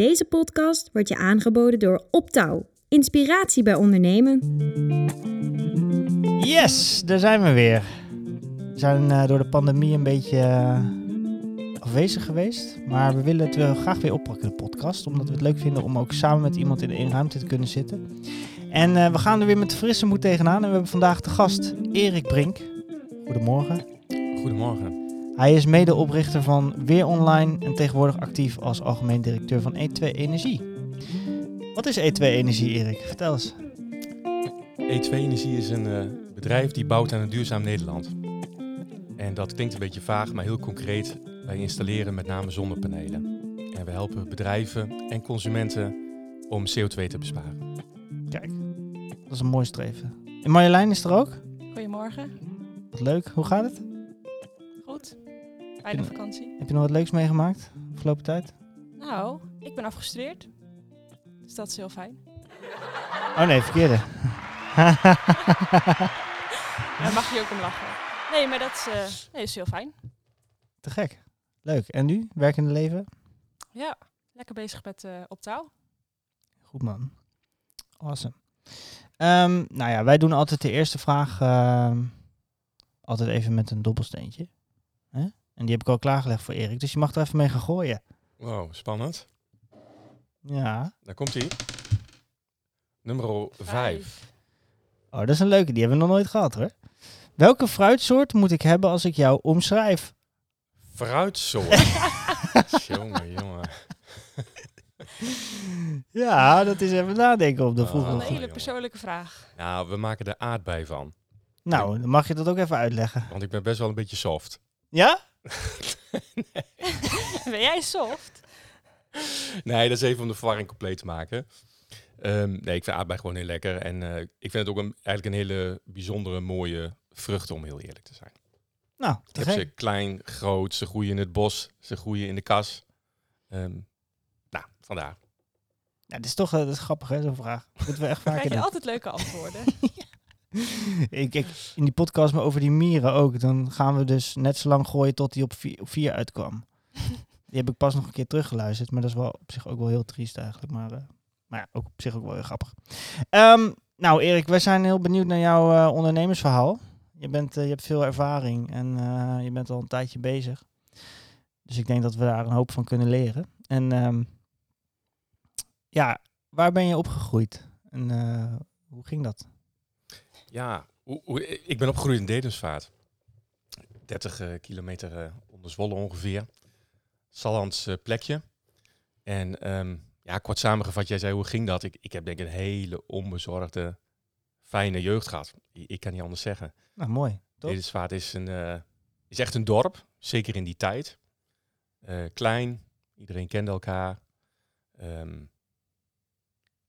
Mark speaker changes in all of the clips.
Speaker 1: Deze podcast wordt je aangeboden door Optouw. Inspiratie bij ondernemen.
Speaker 2: Yes, daar zijn we weer. We zijn eh, door de pandemie een beetje eh, afwezig geweest. Maar we willen het wel graag weer oppakken, de podcast. Omdat we het leuk vinden om ook samen met iemand in één ruimte te kunnen zitten. En eh, we gaan er weer met frisse moed tegenaan. En we hebben vandaag de gast Erik Brink. Goedemorgen.
Speaker 3: Goedemorgen.
Speaker 2: Hij is medeoprichter van Weer Online en tegenwoordig actief als algemeen directeur van E2 Energie. Wat is E2 Energie, Erik? Vertel eens.
Speaker 3: E2 Energie is een eh, bedrijf die bouwt aan een duurzaam Nederland. En dat klinkt een beetje vaag, maar heel concreet. Wij installeren met name zonnepanelen. En we helpen bedrijven en consumenten om CO2 te besparen.
Speaker 2: Kijk, dat is een mooi streven. En Marjolein is er ook?
Speaker 4: Goedemorgen.
Speaker 2: Wat leuk. Hoe gaat het?
Speaker 4: Goed. Fijne vakantie.
Speaker 2: Heb je nog wat leuks meegemaakt afgelopen tijd?
Speaker 4: Nou, ik ben afgestudeerd. Dus dat is heel fijn.
Speaker 2: Oh nee, verkeerde.
Speaker 4: Daar mag je ook om lachen. Nee, maar dat is, eh, nee, is heel fijn.
Speaker 2: Te gek. Leuk. En nu? Werkende leven?
Speaker 4: Ja, lekker bezig met uh, op touw.
Speaker 2: Goed man. Awesome. Ehm, nou ja, wij doen altijd de eerste vraag ehm, altijd even met een dobbelsteentje. Hè? En die heb ik al klaargelegd voor Erik, dus je mag er even mee gaan gooien.
Speaker 3: Wow, spannend.
Speaker 2: Ja.
Speaker 3: Daar komt hij. Nummer 5.
Speaker 2: Oh, dat is een leuke. Die hebben we nog nooit gehad hoor. Welke fruitsoort moet ik hebben als ik jou omschrijf?
Speaker 3: Fruitsoort. jongen, jongen.
Speaker 2: Ja, dat is even nadenken op de
Speaker 3: Oh.
Speaker 2: vroege
Speaker 4: Een hele persoonlijke vraag.
Speaker 3: Nou, we maken er aardbei van.
Speaker 2: Nou, dan mag je dat ook even uitleggen.
Speaker 3: Want ik ben best wel een beetje soft.
Speaker 2: Ja?
Speaker 4: Ben jij soft?
Speaker 3: Nee, dat is even om de verwarring compleet te maken. Ehm, nee, ik vind aardbei gewoon heel lekker. En eh, ik vind het ook een, eigenlijk een hele bijzondere, mooie vrucht, om heel eerlijk te zijn.
Speaker 2: Nou,
Speaker 3: Ik heb ze klein, groot, ze groeien in het bos, ze groeien in de kas. Ehm, nou, vandaar.
Speaker 2: Ja, dit is toch eh, dat is grappig hè, zo'n vraag. Moeten we echt
Speaker 4: Krijg je altijd leuke antwoorden.
Speaker 2: ik, ik, in die podcast maar over die mieren ook. Dan gaan we dus net zo lang gooien tot die op vier, op vier uitkwam. Die heb ik pas nog een keer teruggeluisterd. Maar dat is wel op zich ook wel heel triest eigenlijk. Maar, eh, maar ja, ook op zich ook wel heel grappig. Ehm, nou Erik, wij zijn heel benieuwd naar jouw eh, ondernemersverhaal. Je, bent, eh, je hebt veel ervaring en je bent al een tijdje bezig. Dus ik denk dat we daar een hoop van kunnen leren. En ehm, ja, waar ben je opgegroeid? En hoe ging dat?
Speaker 3: Ja, ik ben opgegroeid in Dedemsvaart. 30 eh, kilometer eh, onder Zwolle ongeveer. Sallands eh, plekje. En ehm, ja, kort samengevat, jij zei hoe ging dat? Ik, ik heb denk ik een hele onbezorgde, fijne jeugd gehad. I- Ik kan niet anders zeggen.
Speaker 2: Nou, mooi. Toch?
Speaker 3: Dedemsvaart is, een, is echt een dorp, zeker in die tijd. Klein, iedereen kende elkaar. Ehm,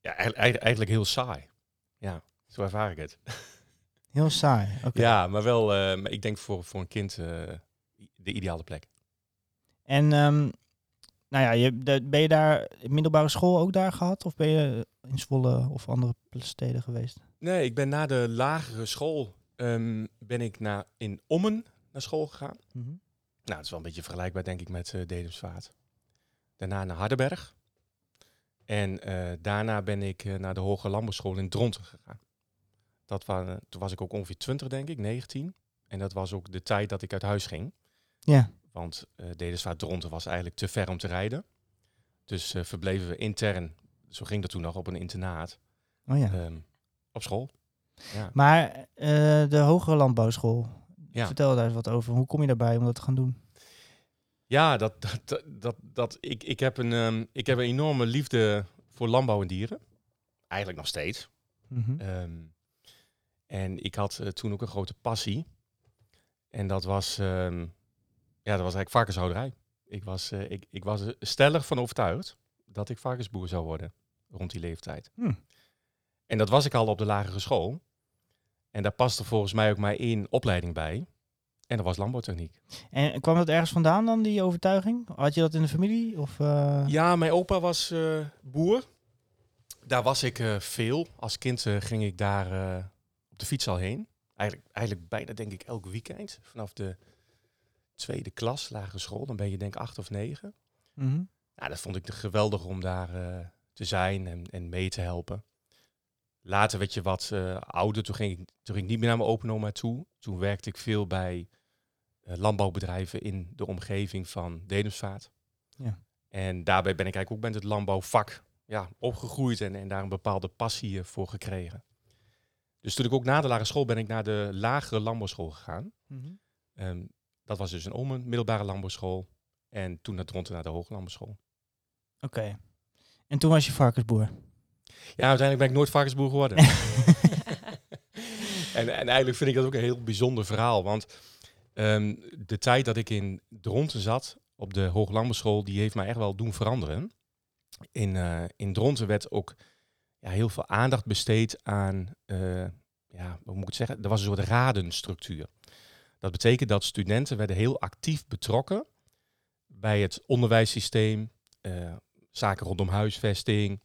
Speaker 3: ja, eigenlijk, eigenlijk heel saai. Ja, zo ervaar ik het.
Speaker 2: Heel saai. Oké.
Speaker 3: Ja, maar wel, eh, maar ik denk voor, voor een kind eh, de ideale plek.
Speaker 2: En ehm, nou ja, je, de- ben je daar middelbare school ook daar gehad? Of ben je in Zwolle of andere steden geweest?
Speaker 3: Nee, ik ben na de lagere school ehm, ben ik naar, in Ommen naar school gegaan. Nou, dat is wel een beetje vergelijkbaar denk ik met eh Dedemsvaart. Daarna naar Hardenberg. En eh, daarna ben ik naar de Hoge Landbouwschool in Dronten gegaan. Dat wa- toen was ik ook ongeveer 20 denk ik, 19. En dat was ook de tijd dat ik uit huis ging.
Speaker 2: Ja.
Speaker 3: Want eh Dedemsvaart Dronten was eigenlijk te ver om te rijden. Dus eh, verbleven we intern, zo ging dat toen nog, op een internaat.
Speaker 2: Oh ja.
Speaker 3: ehm, op school. Ja.
Speaker 2: Maar eh, de hogere landbouwschool,
Speaker 3: Ja.
Speaker 2: vertel daar eens wat over. Hoe kom je daarbij om dat te gaan doen?
Speaker 3: Ja, dat, dat, dat, dat, dat- ik, ik, heb een, ehm, ik heb een enorme liefde voor landbouw en dieren. Eigenlijk nog steeds.
Speaker 2: Mhm.
Speaker 3: Ehm, en ik had eh, toen ook een grote passie. En dat was, ehm, ja, dat was eigenlijk varkenshouderij. Ik was, eh, ik, ik was stellig van overtuigd dat ik varkensboer zou worden rond die leeftijd.
Speaker 2: Hm.
Speaker 3: En dat was ik al op de lagere school. En daar paste volgens mij ook maar één opleiding bij. En dat was landbouwtechniek.
Speaker 2: En kwam dat ergens vandaan dan, die overtuiging? Had je dat in de familie? Of, eh,
Speaker 3: Ja, mijn opa was boer. Daar was ik veel. Als kind ging ik daar de fiets al heen. Eigenlijk, eigenlijk bijna denk ik elk weekend. Vanaf de tweede klas, lagere school. Dan ben je denk ik acht of negen. Ja, Nou, dat vond ik geweldig om daar eh, te zijn en, en mee te helpen. Later werd je wat eh, ouder, toen ging, ik, toen ging ik niet meer naar mijn open oma toe. Toen werkte ik veel bij eh, landbouwbedrijven in de omgeving van Dedemsvaart.
Speaker 2: Ja.
Speaker 3: En daarbij ben ik eigenlijk ook met het landbouwvak ja, opgegroeid en, en daar een bepaalde passie voor gekregen. Dus toen ik ook na de lagere school ben ik naar de lagere landbouwschool gegaan.
Speaker 2: Mhm.
Speaker 3: Ehm, dat was dus een Ommen, middelbare landbouwschool. En toen naar Dronten naar de hoge landbouwschool.
Speaker 2: Oké. En toen was je varkensboer.
Speaker 3: Ja, uiteindelijk ben ik nooit varkensboer geworden. en, en eigenlijk vind ik dat ook een heel bijzonder verhaal. Want ehm, de tijd dat ik in Dronten zat, op de Hoge Landbouwschool, die heeft mij echt wel doen veranderen. In, eh, in Dronten werd ook ja, heel veel aandacht besteed aan, eh, ja, hoe moet ik het zeggen? Er was een soort radenstructuur. Dat betekent dat studenten werden heel actief betrokken bij het onderwijssysteem, eh, zaken rondom huisvesting,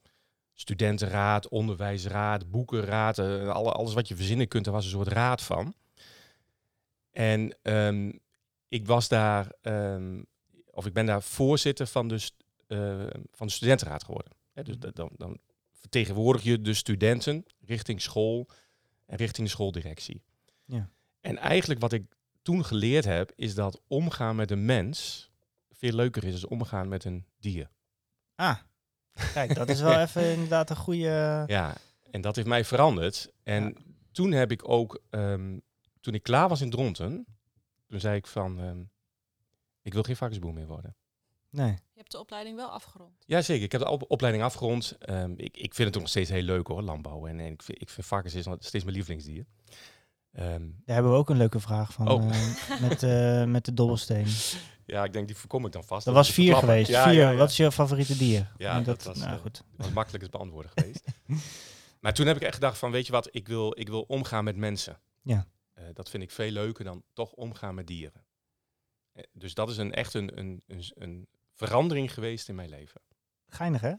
Speaker 3: studentenraad, onderwijsraad, boekenraad, eh, alle, alles wat je verzinnen kunt, daar was een soort raad van. En ehm, ik was daar, ehm, of ik ben daar voorzitter van de, van de studentenraad geworden. Dus dat- dan, dan vertegenwoordig je de studenten richting school en richting de schooldirectie.
Speaker 2: Ja.
Speaker 3: En eigenlijk wat ik toen geleerd heb, is dat omgaan met een mens veel leuker is dan omgaan met een dier.
Speaker 2: Ah, kijk, dat is wel even inderdaad een goede...
Speaker 3: Ja, en dat heeft mij veranderd. En
Speaker 2: Ja.
Speaker 3: toen heb ik ook, ehm, toen ik klaar was in Dronten, toen zei ik van, ehm, ik wil geen varkensboer meer worden.
Speaker 2: Nee.
Speaker 4: Je hebt de opleiding wel afgerond.
Speaker 3: Jazeker, ik heb de op- opleiding afgerond. Ehm, ik, ik vind het nog steeds heel leuk hoor, landbouw. En, en ik, vind, ik vind varkens is nog steeds mijn lievelingsdier. Ehm,
Speaker 2: Daar hebben we ook een leuke vraag van.
Speaker 3: Oh.
Speaker 2: eh, met, eh, met de dobbelsteen.
Speaker 3: ja, ik denk die voorkom ik dan vast.
Speaker 2: Dat
Speaker 3: Dat
Speaker 2: was
Speaker 3: is
Speaker 2: vier geweest.
Speaker 3: Ja,
Speaker 2: vier.
Speaker 3: ja, ja.
Speaker 2: Wat is je favoriete dier?
Speaker 3: Ja,
Speaker 2: En
Speaker 3: dat was,
Speaker 2: nou,
Speaker 3: eh,
Speaker 2: goed.
Speaker 3: Dat was makkelijk te beantwoorden geweest. maar toen heb ik echt gedacht van, weet je wat, ik wil, ik wil omgaan met mensen.
Speaker 2: Ja.
Speaker 3: Eh, dat vind ik veel leuker dan toch omgaan met dieren. Dus dat is een, echt een, een, een, een verandering geweest in mijn leven.
Speaker 2: Geinig, hè?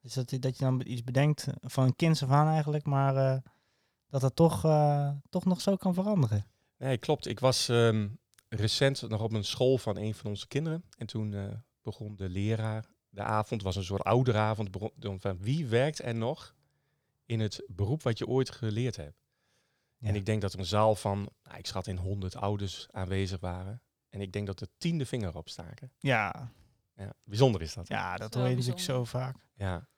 Speaker 2: Dus dat, dat je dan iets bedenkt van een kind af aan eigenlijk, maar eh, dat dat toch, eh, toch nog zo kan veranderen.
Speaker 3: Nee, klopt. Ik was ehm, recent nog op een school van een van onze kinderen. En toen eh, begon de leraar, de avond was een soort ouderavond, begon van wie werkt er nog in het beroep wat je ooit geleerd hebt?
Speaker 2: Ja.
Speaker 3: En ik denk dat er een zaal van, nou, ik schat in 100 ouders aanwezig waren. En ik denk dat er tien de vinger op staken.
Speaker 2: Ja,
Speaker 3: Ja, bijzonder is dat.
Speaker 2: ja dat hoor je natuurlijk zo vaak.
Speaker 3: Ja.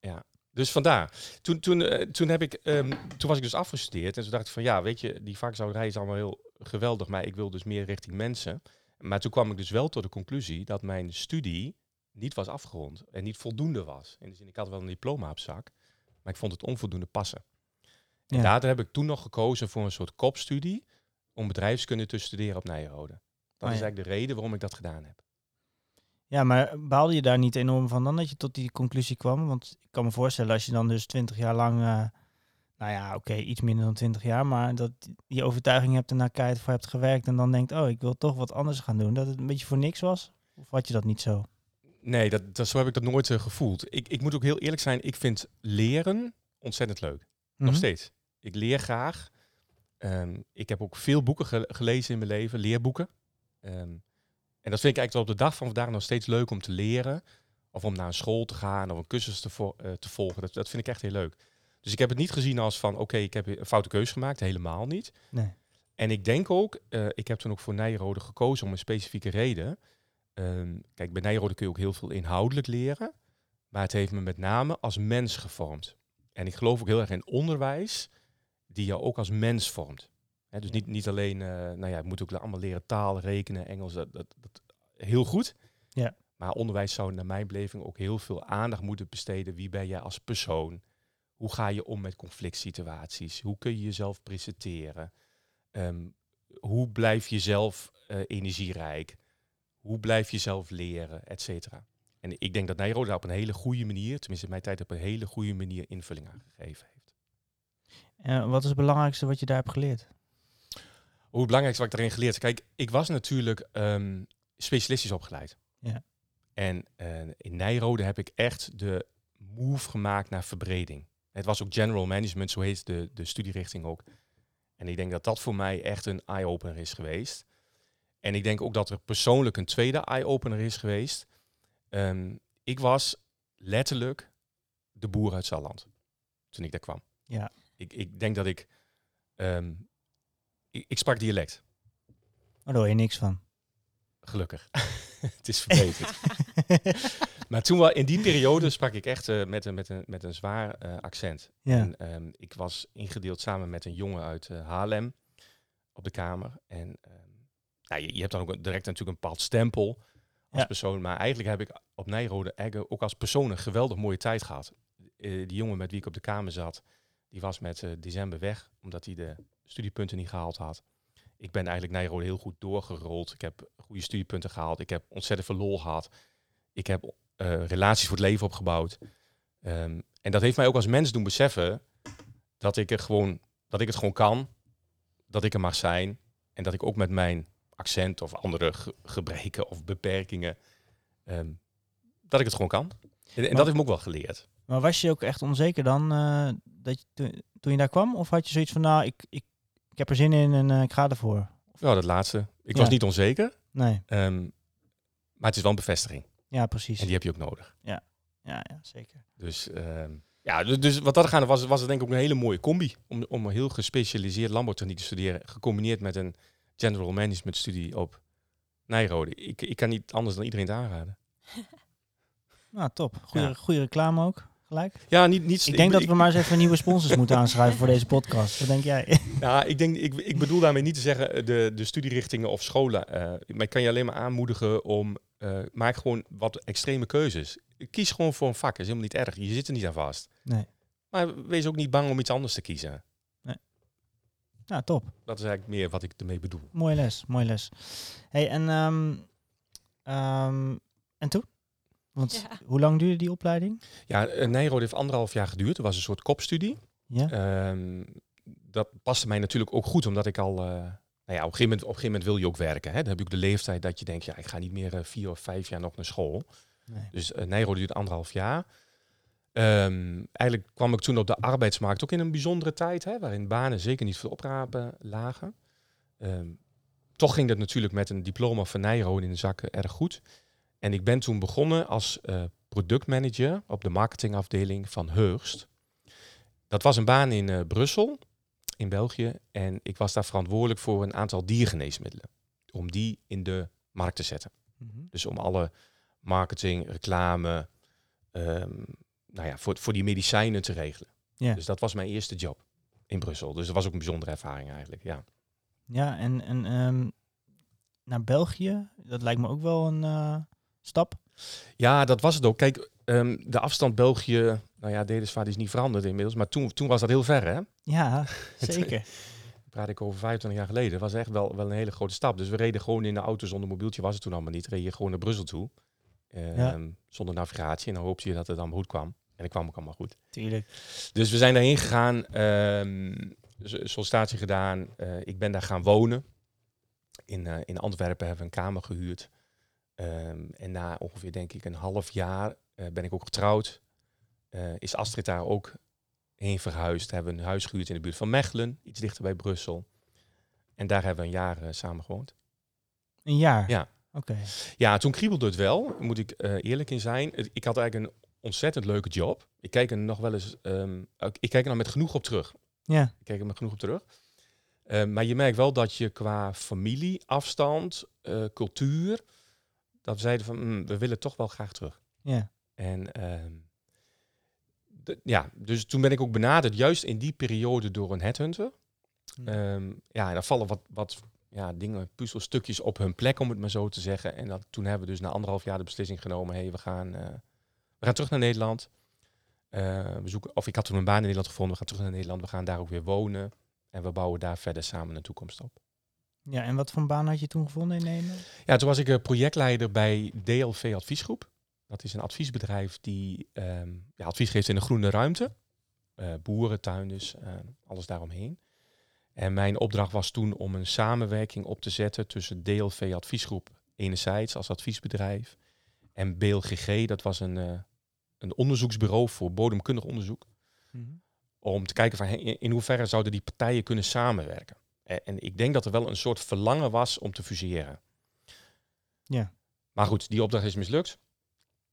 Speaker 3: ja. Dus vandaar. Toen, toen, eh, toen, heb ik, ehm, toen was ik dus afgestudeerd. En toen dacht ik van ja, weet je, die varkenshouderij is allemaal heel geweldig. Maar ik wil dus meer richting mensen. Maar toen kwam ik dus wel tot de conclusie dat mijn studie niet was afgerond. En niet voldoende was. In de zin, ik had wel een diploma op zak. Maar ik vond het onvoldoende passen. En
Speaker 2: Ja.
Speaker 3: daardoor heb ik toen nog gekozen voor een soort kopstudie. Om bedrijfskunde te studeren op Nijrode. Dat
Speaker 2: Oh
Speaker 3: is eigenlijk de reden waarom ik dat gedaan heb.
Speaker 2: Ja, maar baalde je daar niet enorm van dan dat je tot die conclusie kwam? Want ik kan me voorstellen als je dan dus twintig jaar lang, eh, nou ja, oké, iets minder dan twintig jaar, maar dat die overtuiging hebt en daar keihard voor hebt gewerkt en dan denkt, oh, ik wil toch wat anders gaan doen, dat het een beetje voor niks was? Of had je dat niet zo?
Speaker 3: Nee, dat, dat, zo heb ik dat nooit eh, gevoeld. Ik, ik moet ook heel eerlijk zijn, ik vind leren ontzettend leuk. Nog
Speaker 2: Mhm.
Speaker 3: steeds. Ik leer graag. Ehm, ik heb ook veel boeken ge- gelezen in mijn leven, leerboeken. Ehm, en dat vind ik eigenlijk tot op de dag van vandaag nog steeds leuk om te leren. Of om naar een school te gaan of een cursus te, vo- eh, te volgen. Dat, dat vind ik echt heel leuk. Dus ik heb het niet gezien als van, oké, ik heb een foute keuze gemaakt. Helemaal niet.
Speaker 2: Nee.
Speaker 3: En ik denk ook, eh, ik heb toen ook voor Nijrode gekozen om een specifieke reden. Ehm, kijk, bij Nijrode kun je ook heel veel inhoudelijk leren. Maar het heeft me met name als mens gevormd. En ik geloof ook heel erg in onderwijs die jou ook als mens vormt. Dus niet, niet alleen, eh, nou ja, je moet ook allemaal leren taal, rekenen, Engels, dat, dat, dat heel goed.
Speaker 2: Ja.
Speaker 3: Maar onderwijs zou naar mijn beleving ook heel veel aandacht moeten besteden. Wie ben jij als persoon? Hoe ga je om met conflict situaties? Hoe kun je jezelf presenteren? Ehm, hoe blijf je zelf eh, energierijk? Hoe blijf je zelf leren, et cetera? En ik denk dat Nijrode daar op een hele goede manier, tenminste in mijn tijd op een hele goede manier invulling aan gegeven heeft.
Speaker 2: Eh, wat is het belangrijkste wat je daar hebt geleerd?
Speaker 3: Hoe het belangrijkste wat ik daarin geleerd heb. Kijk, ik was natuurlijk ehm, specialistisch opgeleid.
Speaker 2: Ja.
Speaker 3: En eh, in Nijrode heb ik echt de move gemaakt naar verbreding. Het was ook general management, zo heet de, de studierichting ook. En ik denk dat dat voor mij echt een eye-opener is geweest. En ik denk ook dat er persoonlijk een tweede eye-opener is geweest. ehm, ik was letterlijk de boer uit Salland toen ik daar kwam.
Speaker 2: Ja.
Speaker 3: Ik, ik denk dat ik, ehm, ik... Ik sprak dialect,
Speaker 2: Maar daar hoor je niks van.
Speaker 3: gelukkig. Het is verbeterd. maar toen wel, in die periode sprak ik echt eh, met, een, met, een, met een zwaar eh, accent.
Speaker 2: ja.
Speaker 3: En ehm, ik was ingedeeld samen met een jongen uit eh, Haarlem op de kamer. En nou, je, je hebt dan ook direct natuurlijk een bepaald stempel als
Speaker 2: Ja.
Speaker 3: persoon. Maar eigenlijk heb ik op Nijrode Eggen ook als persoon een geweldig mooie tijd gehad. Eh, die jongen met wie ik op de kamer zat, die was met december weg, omdat hij de studiepunten niet gehaald had. Ik ben eigenlijk Nijrode heel goed doorgerold. Ik heb goede studiepunten gehaald. Ik heb ontzettend veel lol gehad. Ik heb eh, relaties voor het leven opgebouwd. Ehm, en dat heeft mij ook als mens doen beseffen dat ik, er gewoon, dat ik het gewoon kan. Dat ik er mag zijn. En dat ik ook met mijn accent of andere ge- gebreken of beperkingen, ehm, dat ik het gewoon kan. En, en dat heeft me ook wel geleerd.
Speaker 2: Maar was je ook echt onzeker dan eh, dat je, toen- toen je daar kwam? Of had je zoiets van, nou, ik, ik, ik heb er zin in en eh, ik ga ervoor?
Speaker 3: Ja, dat laatste. Ik
Speaker 2: Ja.
Speaker 3: was niet onzeker,
Speaker 2: Nee,
Speaker 3: ehm, maar het is wel een bevestiging.
Speaker 2: ja, precies.
Speaker 3: En die heb je ook nodig.
Speaker 2: Ja, ja, zeker.
Speaker 3: Dus, ehm, ja, du- dus wat dat gaat, was, was het denk ik ook een hele mooie combi. Om, om een heel gespecialiseerd landbouwtechniek te studeren. Gecombineerd met een general management studie op Nijrode. Ik, ik kan niet anders dan iedereen het aanraden.
Speaker 2: Nou, top.
Speaker 3: Ja.
Speaker 2: goede reclame ook, gelijk.
Speaker 3: Ja, niet, niet,
Speaker 2: Ik denk dat we maar eens even nieuwe sponsors moeten aanschrijven voor deze podcast. Wat denk jij?
Speaker 3: Ja, ik, denk, ik, ik bedoel daarmee niet te zeggen eh, de, de studierichtingen of scholen. eh, maar ik kan je alleen maar aanmoedigen om... eh, maak gewoon wat extreme keuzes. Kies gewoon voor een vak. is helemaal niet erg. Je zit er niet aan vast.
Speaker 2: Nee.
Speaker 3: Maar wees ook niet bang om iets anders te kiezen.
Speaker 2: Nou, top.
Speaker 3: Dat is eigenlijk meer wat ik ermee bedoel.
Speaker 2: Mooie les, mooie les. hey, en, ehm, ehm, en toen? Want
Speaker 4: Ja.
Speaker 2: hoe lang duurde die opleiding?
Speaker 3: Ja, eh, Nijrode heeft anderhalf jaar geduurd. Het was een soort kopstudie.
Speaker 2: Ja?
Speaker 3: Ehm, dat paste mij natuurlijk ook goed, omdat ik al... eh, nou ja, op een, gegeven moment, op een gegeven moment wil je ook werken. Hè? Dan heb je ook de leeftijd dat je denkt, ja, ik ga niet meer eh, vier of vijf jaar nog naar school.
Speaker 2: Nee.
Speaker 3: Dus uh, Nijrode duurde anderhalf jaar. Ehm, eigenlijk kwam ik toen op de arbeidsmarkt ook in een bijzondere tijd, hè, waarin banen zeker niet veel oprapen lagen. Ehm, toch ging dat natuurlijk met een diploma van Nijrode in de zakken erg goed. En ik ben toen begonnen als eh, productmanager op de marketingafdeling van Heurst. Dat was een baan in eh, Brussel, in België. En ik was daar verantwoordelijk voor een aantal diergeneesmiddelen. Om die in de markt te zetten.
Speaker 2: Mhm.
Speaker 3: Dus om alle marketing, reclame, ehm, nou ja, voor, voor die medicijnen te regelen.
Speaker 2: Ja.
Speaker 3: Dus dat was mijn eerste job in Brussel. Dus dat was ook een bijzondere ervaring eigenlijk, ja.
Speaker 2: Ja, en, en ehm, naar België, dat lijkt me ook wel een eh, stap.
Speaker 3: Ja, dat was het ook. Kijk, ehm, de afstand België, nou ja, Dedesvaart is niet veranderd inmiddels, maar toen, toen was dat heel ver, hè?
Speaker 2: Ja, zeker.
Speaker 3: praat ik over 25 jaar geleden. Was echt wel, wel een hele grote stap. Dus we reden gewoon in de auto zonder mobieltje, was het toen allemaal niet. Reed je gewoon naar Brussel toe, ehm,
Speaker 2: Ja.
Speaker 3: zonder navigatie. En dan hoopte je dat het allemaal goed kwam. En dat kwam ook allemaal goed.
Speaker 2: Tuurlijk.
Speaker 3: Dus we zijn daarheen gegaan, ehm s- sollicitatie gedaan. Eh, ik ben daar gaan wonen. In, eh, in Antwerpen hebben we een kamer gehuurd. Ehm, en na ongeveer, denk ik, een half jaar eh, ben ik ook getrouwd. Eh, is Astrid daar ook heen verhuisd. Hebben we een huis gehuurd in de buurt van Mechelen, iets dichter bij Brussel. En daar hebben we een jaar eh, samen gewoond.
Speaker 2: Een jaar?
Speaker 3: Ja.
Speaker 2: Oké.
Speaker 3: Ja, toen kriebelde het wel, moet ik eerlijk in zijn. Ik had eigenlijk een ontzettend leuke job. Ik kijk er nog wel eens, ehm, ik kijk er nog met genoeg op terug.
Speaker 2: Ja.
Speaker 3: Ik kijk er met genoeg op terug. Eh, maar je merkt wel dat je qua familie, afstand, cultuur, dat we zeiden van, "Hmm, we willen toch wel graag terug.
Speaker 2: Ja.
Speaker 3: En ehm, ja, dus toen ben ik ook benaderd, juist in die periode door een headhunter.
Speaker 2: Hm.
Speaker 3: Ehm, ja, en daar vallen wat, wat ja, dingen, puzzelstukjes op hun plek, om het maar zo te zeggen. En dat, toen hebben we dus na anderhalf jaar de beslissing genomen, hey, we gaan, eh, we gaan terug naar Nederland. Eh, we zoeken, of ik had toen een baan in Nederland gevonden, we gaan terug naar Nederland, we gaan daar ook weer wonen. En we bouwen daar verder samen een toekomst op.
Speaker 2: Ja, en wat voor baan had je toen gevonden in Nederland?
Speaker 3: Ja, toen was ik eh, projectleider bij DLV Adviesgroep. Dat is een adviesbedrijf die ehm, ja, advies geeft in de groene ruimte. Eh, boeren, tuinders, eh, alles daaromheen. En mijn opdracht was toen om een samenwerking op te zetten tussen DLV Adviesgroep enerzijds als adviesbedrijf en BLGG, dat was een, een onderzoeksbureau voor bodemkundig onderzoek. Om te kijken van in hoeverre zouden die partijen kunnen samenwerken. En, en ik denk dat er wel een soort verlangen was om te fuseren.
Speaker 2: Ja.
Speaker 3: Maar goed, die opdracht is mislukt.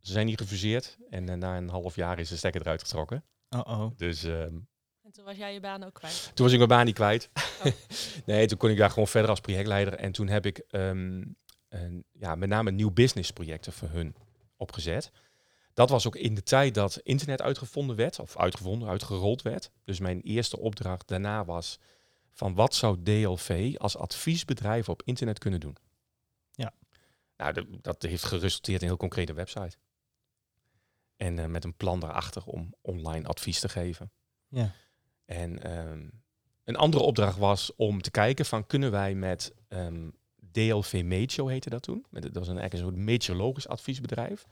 Speaker 3: Ze zijn niet gefuseerd en eh, na een half jaar is de stekker eruit getrokken.
Speaker 2: Oh oh.
Speaker 3: Dus ehm,
Speaker 4: En toen was jij je baan ook kwijt.
Speaker 3: toen was ik mijn baan niet kwijt.
Speaker 4: Oh.
Speaker 3: nee, toen kon ik daar gewoon verder als projectleider. En toen heb ik ehm, een, ja, met name nieuw business projecten voor hun opgezet. Dat was ook in de tijd dat internet uitgevonden werd, of uitgevonden, uitgerold werd. Dus mijn eerste opdracht daarna was van wat zou DLV als adviesbedrijf op internet kunnen doen?
Speaker 2: Ja.
Speaker 3: Nou, de- dat heeft geresulteerd in een heel concrete website. En eh, met een plan daarachter om online advies te geven.
Speaker 2: Ja.
Speaker 3: En ehm, een andere opdracht was om te kijken van kunnen wij met ehm, DLV Meteo heette dat toen. Dat was een, eigenlijk een soort meteorologisch adviesbedrijf.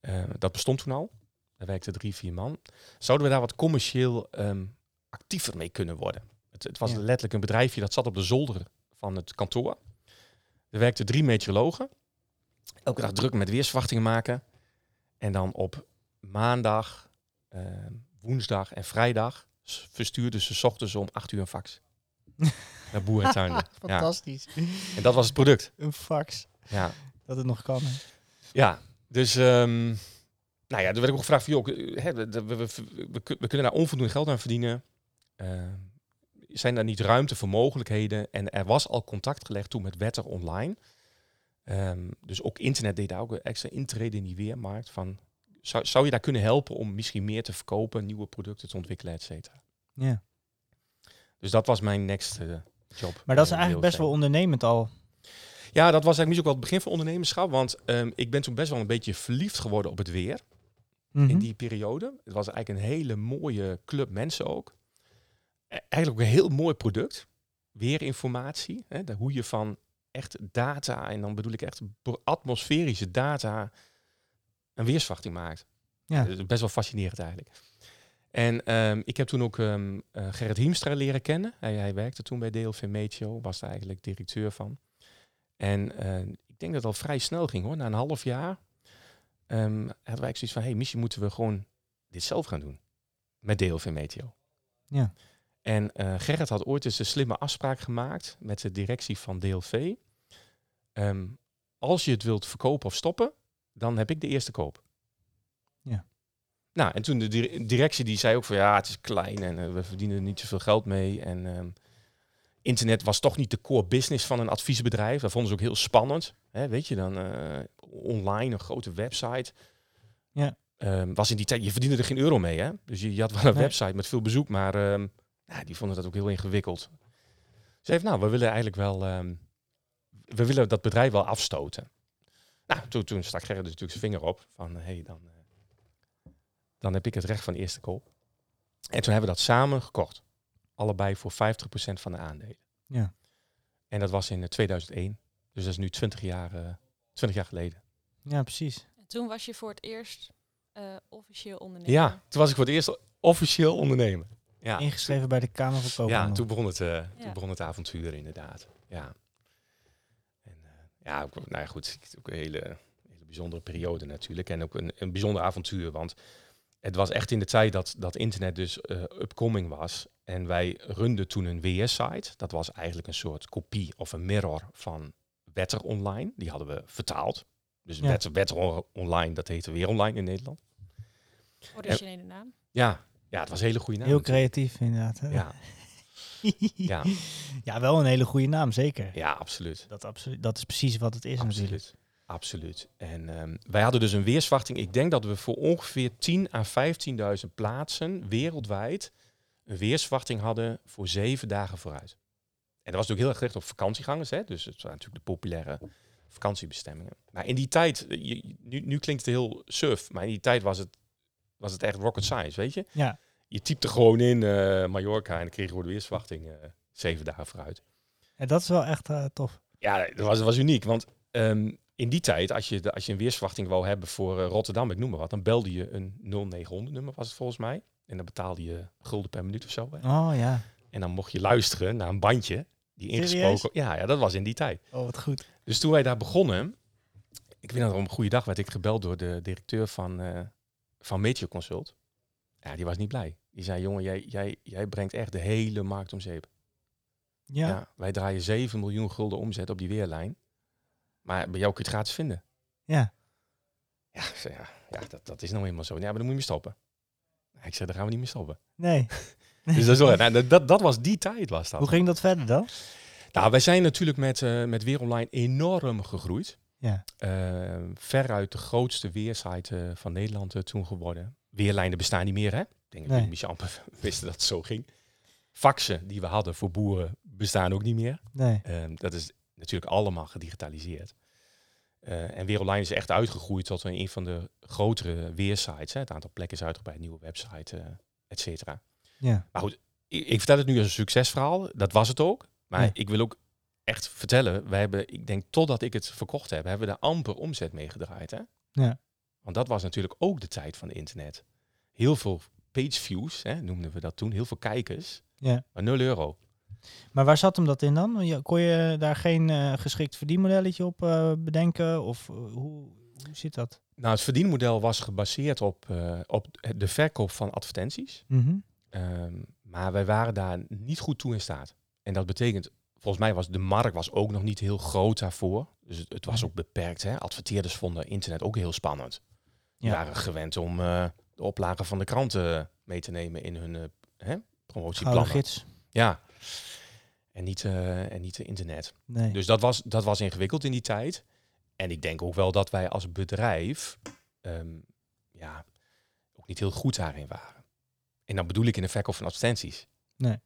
Speaker 3: Eh, dat bestond toen al. Daar werkten drie, vier man. Zouden we daar wat commercieel ehm, actiever mee kunnen worden? Het, het was
Speaker 2: Ja.
Speaker 3: letterlijk een bedrijfje dat zat op de zolder van het kantoor. Er werkten drie meteorologen. Elke dag druk met weersverwachtingen maken. En dan op maandag, ehm, woensdag en vrijdag verstuurden ze 's ochtends om acht uur een fax. Naar boerentuinen. ja.
Speaker 2: Fantastisch.
Speaker 3: En dat was het product.
Speaker 2: Een fax.
Speaker 3: Ja,
Speaker 2: Dat het nog kan. hè.
Speaker 3: ja. dus ehm, nou ja, er werd ook gevraagd van, joh, eh, hè, we, we, we, we kun- we kunnen daar onvoldoende geld aan verdienen. Ehm, zijn daar niet ruimte voor mogelijkheden? En er was al contact gelegd toen met Wetter Online. Ehm, dus ook internet deed daar ook een extra intrede in die weermarkt. Van, zou, zou je daar kunnen helpen om misschien meer te verkopen, nieuwe producten te ontwikkelen, et cetera?
Speaker 2: Ja.
Speaker 3: Dus dat was mijn next eh, job.
Speaker 2: Maar dat is
Speaker 3: bij
Speaker 2: eigenlijk best wel ondernemend al.
Speaker 3: Ja, dat was eigenlijk misschien ook wel het begin van ondernemerschap. Want ehm, ik ben toen best wel een beetje verliefd geworden op het weer
Speaker 2: Mhm.
Speaker 3: in die periode. Het was eigenlijk een hele mooie club mensen ook. Eigenlijk ook een heel mooi product. Weerinformatie. Hè, de, hoe je van echt data, en dan bedoel ik echt atmosferische data, een weersverwachting maakt.
Speaker 2: Ja.
Speaker 3: Dat is best wel fascinerend eigenlijk. En ehm, ik heb toen ook ehm, eh, Gerrit Hiemstra leren kennen. Hij, hij werkte toen bij DLV Meteo, was daar eigenlijk directeur van. En eh, ik denk dat het al vrij snel ging hoor. Na een half jaar ehm hadden wij zoiets van... hey, misschien moeten we gewoon dit zelf gaan doen. Met DLV Meteo.
Speaker 2: Ja.
Speaker 3: En eh, Gerrit had ooit eens een slimme afspraak gemaakt met de directie van DLV. Ehm, als je het wilt verkopen of stoppen, dan heb ik de eerste koop.
Speaker 2: Ja.
Speaker 3: Nou, en toen de dir- directie die zei ook van ja, het is klein en eh, we verdienen er niet zoveel geld mee. En ehm, internet was toch niet de core business van een adviesbedrijf. Dat vonden ze ook heel spannend. Hè, weet je, dan eh, online een grote website.
Speaker 2: Ja.
Speaker 3: Ehm, was in die tijd, je verdiende er geen euro mee, hè? Dus je, je had wel een
Speaker 2: Nee.
Speaker 3: website met veel bezoek, maar ja, die vonden dat ook heel ingewikkeld. Ze heeft, nou, we willen eigenlijk wel, ehm, we willen dat bedrijf wel afstoten. Nou, toen, toen stak Gerrit dus natuurlijk zijn vinger op van, hé, hey, dan, eh, dan heb ik het recht van eerste koop. En toen hebben we dat samen gekocht. Allebei voor 50% van de aandelen.
Speaker 2: Ja.
Speaker 3: En dat was in eh, 2001. Dus dat is nu 20 jaar, eh 20 jaar geleden.
Speaker 2: Ja, precies.
Speaker 4: En toen was je voor het eerst eh, officieel ondernemer.
Speaker 3: Ja, toen was ik voor het eerst officieel ondernemer. Ja,
Speaker 2: Ingeschreven bij de Kamer van
Speaker 3: ja
Speaker 2: Koophandel.
Speaker 3: toen, begon het, eh,
Speaker 4: Ja.
Speaker 3: toen begon het avontuur inderdaad. Ja, en, eh, ja ook, nou ja, goed, het is ook een hele, hele bijzondere periode natuurlijk. En ook een, een bijzonder avontuur, want het was echt in de tijd dat, dat internet dus eh, upcoming was. En wij runden toen een WS-site. Dat was eigenlijk een soort kopie of een mirror van Wetter Online. Die hadden we vertaald. Dus
Speaker 2: Ja.
Speaker 3: Wetter, Wetter On- Online, dat heette weer online in Nederland.
Speaker 4: Originele naam.
Speaker 3: Ja, ja het was een hele goede naam.
Speaker 2: Heel creatief inderdaad. hè?
Speaker 3: Ja, ja,
Speaker 2: ja, wel een hele goede naam, zeker.
Speaker 3: ja, absoluut.
Speaker 2: Dat, absolu- dat is precies wat het is natuurlijk.
Speaker 3: Absoluut. Absoluut. En ehm, wij hadden dus een weersverwachting. Ik denk dat we voor ongeveer 10 à 15.000 plaatsen wereldwijd een weersverwachting hadden voor zeven dagen vooruit. En dat was natuurlijk heel erg gericht op vakantiegangers. Hè? Dus het waren natuurlijk de populaire vakantiebestemmingen. Maar in die tijd, eh, je- nu, nu klinkt het heel surf, maar in die tijd was het, was het echt rocket science, weet je?
Speaker 2: Ja,
Speaker 3: Je typte gewoon in eh, Mallorca en dan kreeg je de weersverwachting eh, zeven dagen vooruit.
Speaker 2: en dat is wel echt eh, tof.
Speaker 3: Ja, dat was, dat was uniek. Want ehm, in die tijd, als je, de, als je een weersverwachting wou hebben voor Rotterdam, ik noem maar wat, dan belde je een 0900 nummer, was het volgens mij. En dan betaalde je gulden per minuut of zo. Hè.
Speaker 2: Oh ja.
Speaker 3: En dan mocht je luisteren naar een bandje die
Speaker 2: Serieus?
Speaker 3: ingesproken... Ja, ja, dat was in die tijd.
Speaker 2: Oh, wat goed.
Speaker 3: Dus toen wij daar begonnen, ik weet nog op een goede dag werd ik gebeld door de directeur van, van Meteo Consult. Ja, die was niet blij. Die zei, jongen, jij, jij, jij brengt echt de hele markt om zeep.
Speaker 2: Ja.
Speaker 3: Ja. wij draaien 7 miljoen gulden omzet op die weerlijn. Maar bij jou kun je het gratis vinden.
Speaker 2: Ja.
Speaker 3: Ja, zei, ja, ja dat, dat is nou eenmaal zo. Ja, maar dan moet je mee stoppen. Ik zei, daar gaan we niet mee stoppen.
Speaker 2: Nee.
Speaker 3: Dus dat, is wel- nou, dat, dat was die tijd was dat.
Speaker 2: Hoe ging dat verder dan?
Speaker 3: Nou, wij zijn natuurlijk met, eh met Weer Online enorm gegroeid.
Speaker 2: Ja.
Speaker 3: Eh, veruit de grootste weersite van Nederland eh, toen geworden. Weerlijnen bestaan niet meer, hè? Ik denk dat
Speaker 2: Nee.
Speaker 3: Michel amper wisten dat het zo ging. Faxen die we hadden voor boeren bestaan ook niet meer.
Speaker 2: Nee.
Speaker 3: Ehm, dat is natuurlijk allemaal gedigitaliseerd. Eh, en Weer Online is echt uitgegroeid tot een van de grotere weersites. Hè. Het aantal plekken is uitgebreid, nieuwe website, eh et cetera.
Speaker 2: Ja.
Speaker 3: Maar goed, ik, ik vertel het nu als een succesverhaal. Dat was het ook. Maar
Speaker 2: Ja.
Speaker 3: ik wil ook echt vertellen, wij hebben, ik denk totdat ik het verkocht heb, hebben we daar amper omzet mee gedraaid. Hè?
Speaker 2: Ja.
Speaker 3: Want dat was natuurlijk ook de tijd van internet. Heel veel page views, hè, noemden we dat toen, heel veel kijkers,
Speaker 2: Ja.
Speaker 3: maar 0 euro.
Speaker 2: Maar waar zat hem dat in dan? Kon je daar geen eh, geschikt verdienmodelletje op eh, bedenken? Of eh, hoe, hoe zit dat?
Speaker 3: Nou, het verdienmodel was gebaseerd op, op de verkoop van advertenties.
Speaker 2: Mhm.
Speaker 3: Ehm, maar wij waren daar niet goed toe in staat. En dat betekent, volgens mij was de markt was ook nog niet heel groot daarvoor. Dus het, het was
Speaker 2: Mhm.
Speaker 3: ook beperkt. Hè? Adverteerders vonden internet ook heel spannend. Die
Speaker 2: Ja.
Speaker 3: waren gewend om eh, de oplagen van de kranten mee te nemen in hun eh hè, promotieplannen.
Speaker 2: gids?
Speaker 3: Ja. En niet, eh en niet internet.
Speaker 2: Nee.
Speaker 3: Dus dat was, dat was ingewikkeld in die tijd. En ik denk ook wel dat wij als bedrijf ehm, ja, ook niet heel goed daarin waren. En dan bedoel ik in de verkoop van advertenties.
Speaker 2: Nee.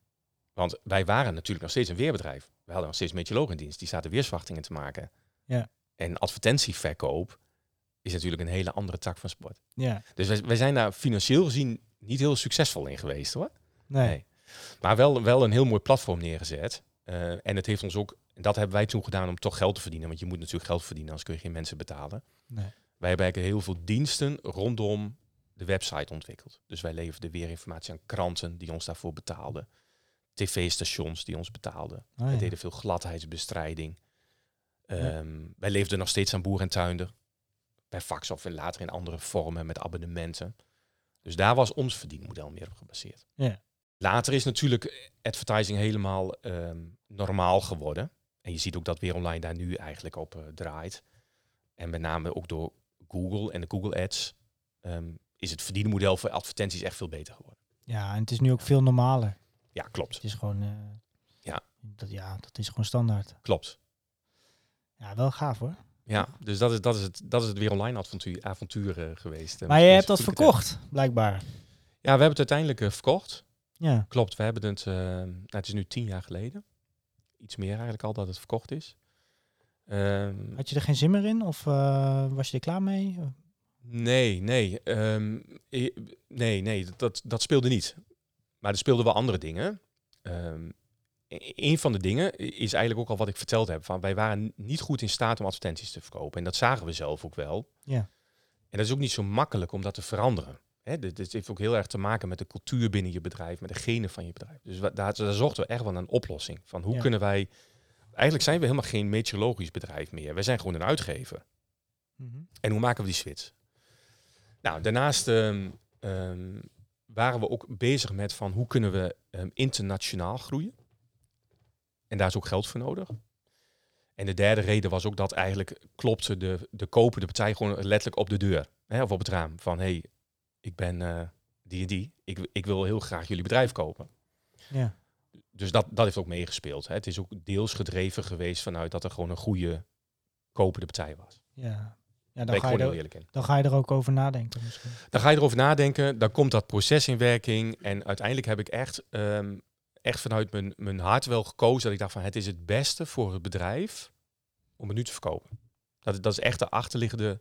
Speaker 3: Want wij waren natuurlijk nog steeds een weerbedrijf. We hadden nog steeds meteorologen in dienst. Die zaten weersverwachtingen te maken.
Speaker 2: Ja.
Speaker 3: En advertentieverkoop is natuurlijk een hele andere tak van sport.
Speaker 2: ja.
Speaker 3: Dus wij, wij zijn daar financieel gezien niet heel succesvol in geweest hoor.
Speaker 2: Nee.
Speaker 3: Nee. Maar wel, wel een heel mooi platform neergezet. Eh, en het heeft ons ook, en dat hebben wij toen gedaan om toch geld te verdienen. Want je moet natuurlijk geld verdienen, anders kun je geen mensen betalen.
Speaker 2: Nee.
Speaker 3: Wij hebben eigenlijk heel veel diensten rondom de website ontwikkeld. Dus wij leverden weer informatie aan kranten die ons daarvoor betaalden. TV-stations die ons betaalden.
Speaker 2: Oh,
Speaker 3: wij deden veel gladheidsbestrijding.
Speaker 2: Ja.
Speaker 3: Ehm, Wij leefden nog steeds aan boer en tuinder. Per fax of later in andere vormen met abonnementen. Dus daar was ons verdienmodel meer op gebaseerd.
Speaker 2: Ja.
Speaker 3: Later is natuurlijk advertising helemaal ehm, normaal geworden. En je ziet ook dat weer online daar nu eigenlijk op eh, draait. En met name ook door Google en de Google Ads ehm, is het verdienmodel voor advertenties echt veel beter geworden.
Speaker 2: Ja, en het is nu ook veel normaler.
Speaker 3: Ja, klopt.
Speaker 2: Het is gewoon... eh,
Speaker 3: Ja.
Speaker 2: Dat, ja, dat is gewoon standaard.
Speaker 3: Klopt.
Speaker 2: Ja, wel gaaf hoor.
Speaker 3: Ja, dus dat is, dat is, het, dat is het weer online avontuur, avontuur geweest.
Speaker 2: Maar je
Speaker 3: met
Speaker 2: hebt dat verkocht, blijkbaar.
Speaker 3: Ja, we hebben het uiteindelijk eh, verkocht.
Speaker 2: Ja.
Speaker 3: Klopt, we hebben het, eh, nou, het is nu tien jaar geleden. Iets meer eigenlijk al dat het verkocht is. Ehm,
Speaker 2: Had je er geen zin meer in? Of was je er klaar mee?
Speaker 3: nee, nee, ehm, eh, nee, nee, dat, dat speelde niet. Maar er speelden wel andere dingen. Ehm, e- een van de dingen is eigenlijk ook al wat ik verteld heb. Van wij waren niet goed in staat om advertenties te verkopen. En dat zagen we zelf ook wel.
Speaker 2: Ja.
Speaker 3: En dat is ook niet zo makkelijk om dat te veranderen. Hè, dit, dit heeft ook heel erg te maken met de cultuur binnen je bedrijf, met de genen van je bedrijf. Dus daar, daar zochten we echt wel naar een oplossing. Van hoe
Speaker 2: Ja.
Speaker 3: kunnen wij... Eigenlijk zijn we helemaal geen meteorologisch bedrijf meer. We zijn gewoon een uitgever.
Speaker 2: Mhm.
Speaker 3: En hoe maken we die switch? Nou, daarnaast ehm, ehm, waren we ook bezig met van hoe kunnen we ehm, internationaal groeien. En daar is ook geld voor nodig. En de derde reden was ook dat eigenlijk klopte de, de kopende partij gewoon letterlijk op de deur. Hè, of op het raam. Van, hé, hey, ik ben eh, die en die. Ik, ik wil heel graag jullie bedrijf kopen.
Speaker 2: Ja.
Speaker 3: Dus dat, dat heeft ook meegespeeld. Hè. Het is ook deels gedreven geweest vanuit dat er gewoon een goede kopende partij was.
Speaker 2: Ja. Ja dan, ga je er,
Speaker 3: eerlijk in.
Speaker 2: dan ga je er ook over nadenken misschien.
Speaker 3: Dan ga je erover nadenken, dan komt dat proces in werking. En uiteindelijk heb ik echt, ehm, echt vanuit mijn, mijn hart wel gekozen dat ik dacht van het is het beste voor het bedrijf om het nu te verkopen. Dat, dat is echt de achterliggende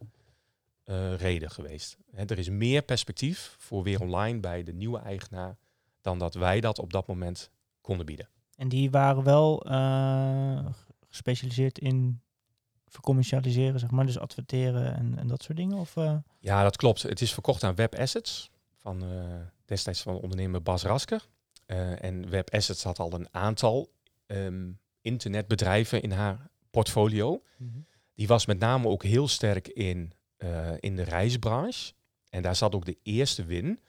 Speaker 3: eh, reden geweest. Er is meer perspectief voor weer online bij de nieuwe eigenaar dan dat wij dat op dat moment konden bieden.
Speaker 2: En die waren wel eh, gespecialiseerd in vercommercialiseren, zeg maar. Dus adverteren en, en dat soort dingen? Of, eh?
Speaker 3: Ja, dat klopt. Het is verkocht aan Web Assets van eh, destijds van ondernemer Bas Rasker. Eh, en Web Assets had al een aantal ehm, internetbedrijven in haar portfolio. Die was met name ook heel sterk in, in de reisbranche. En daar zat ook de eerste win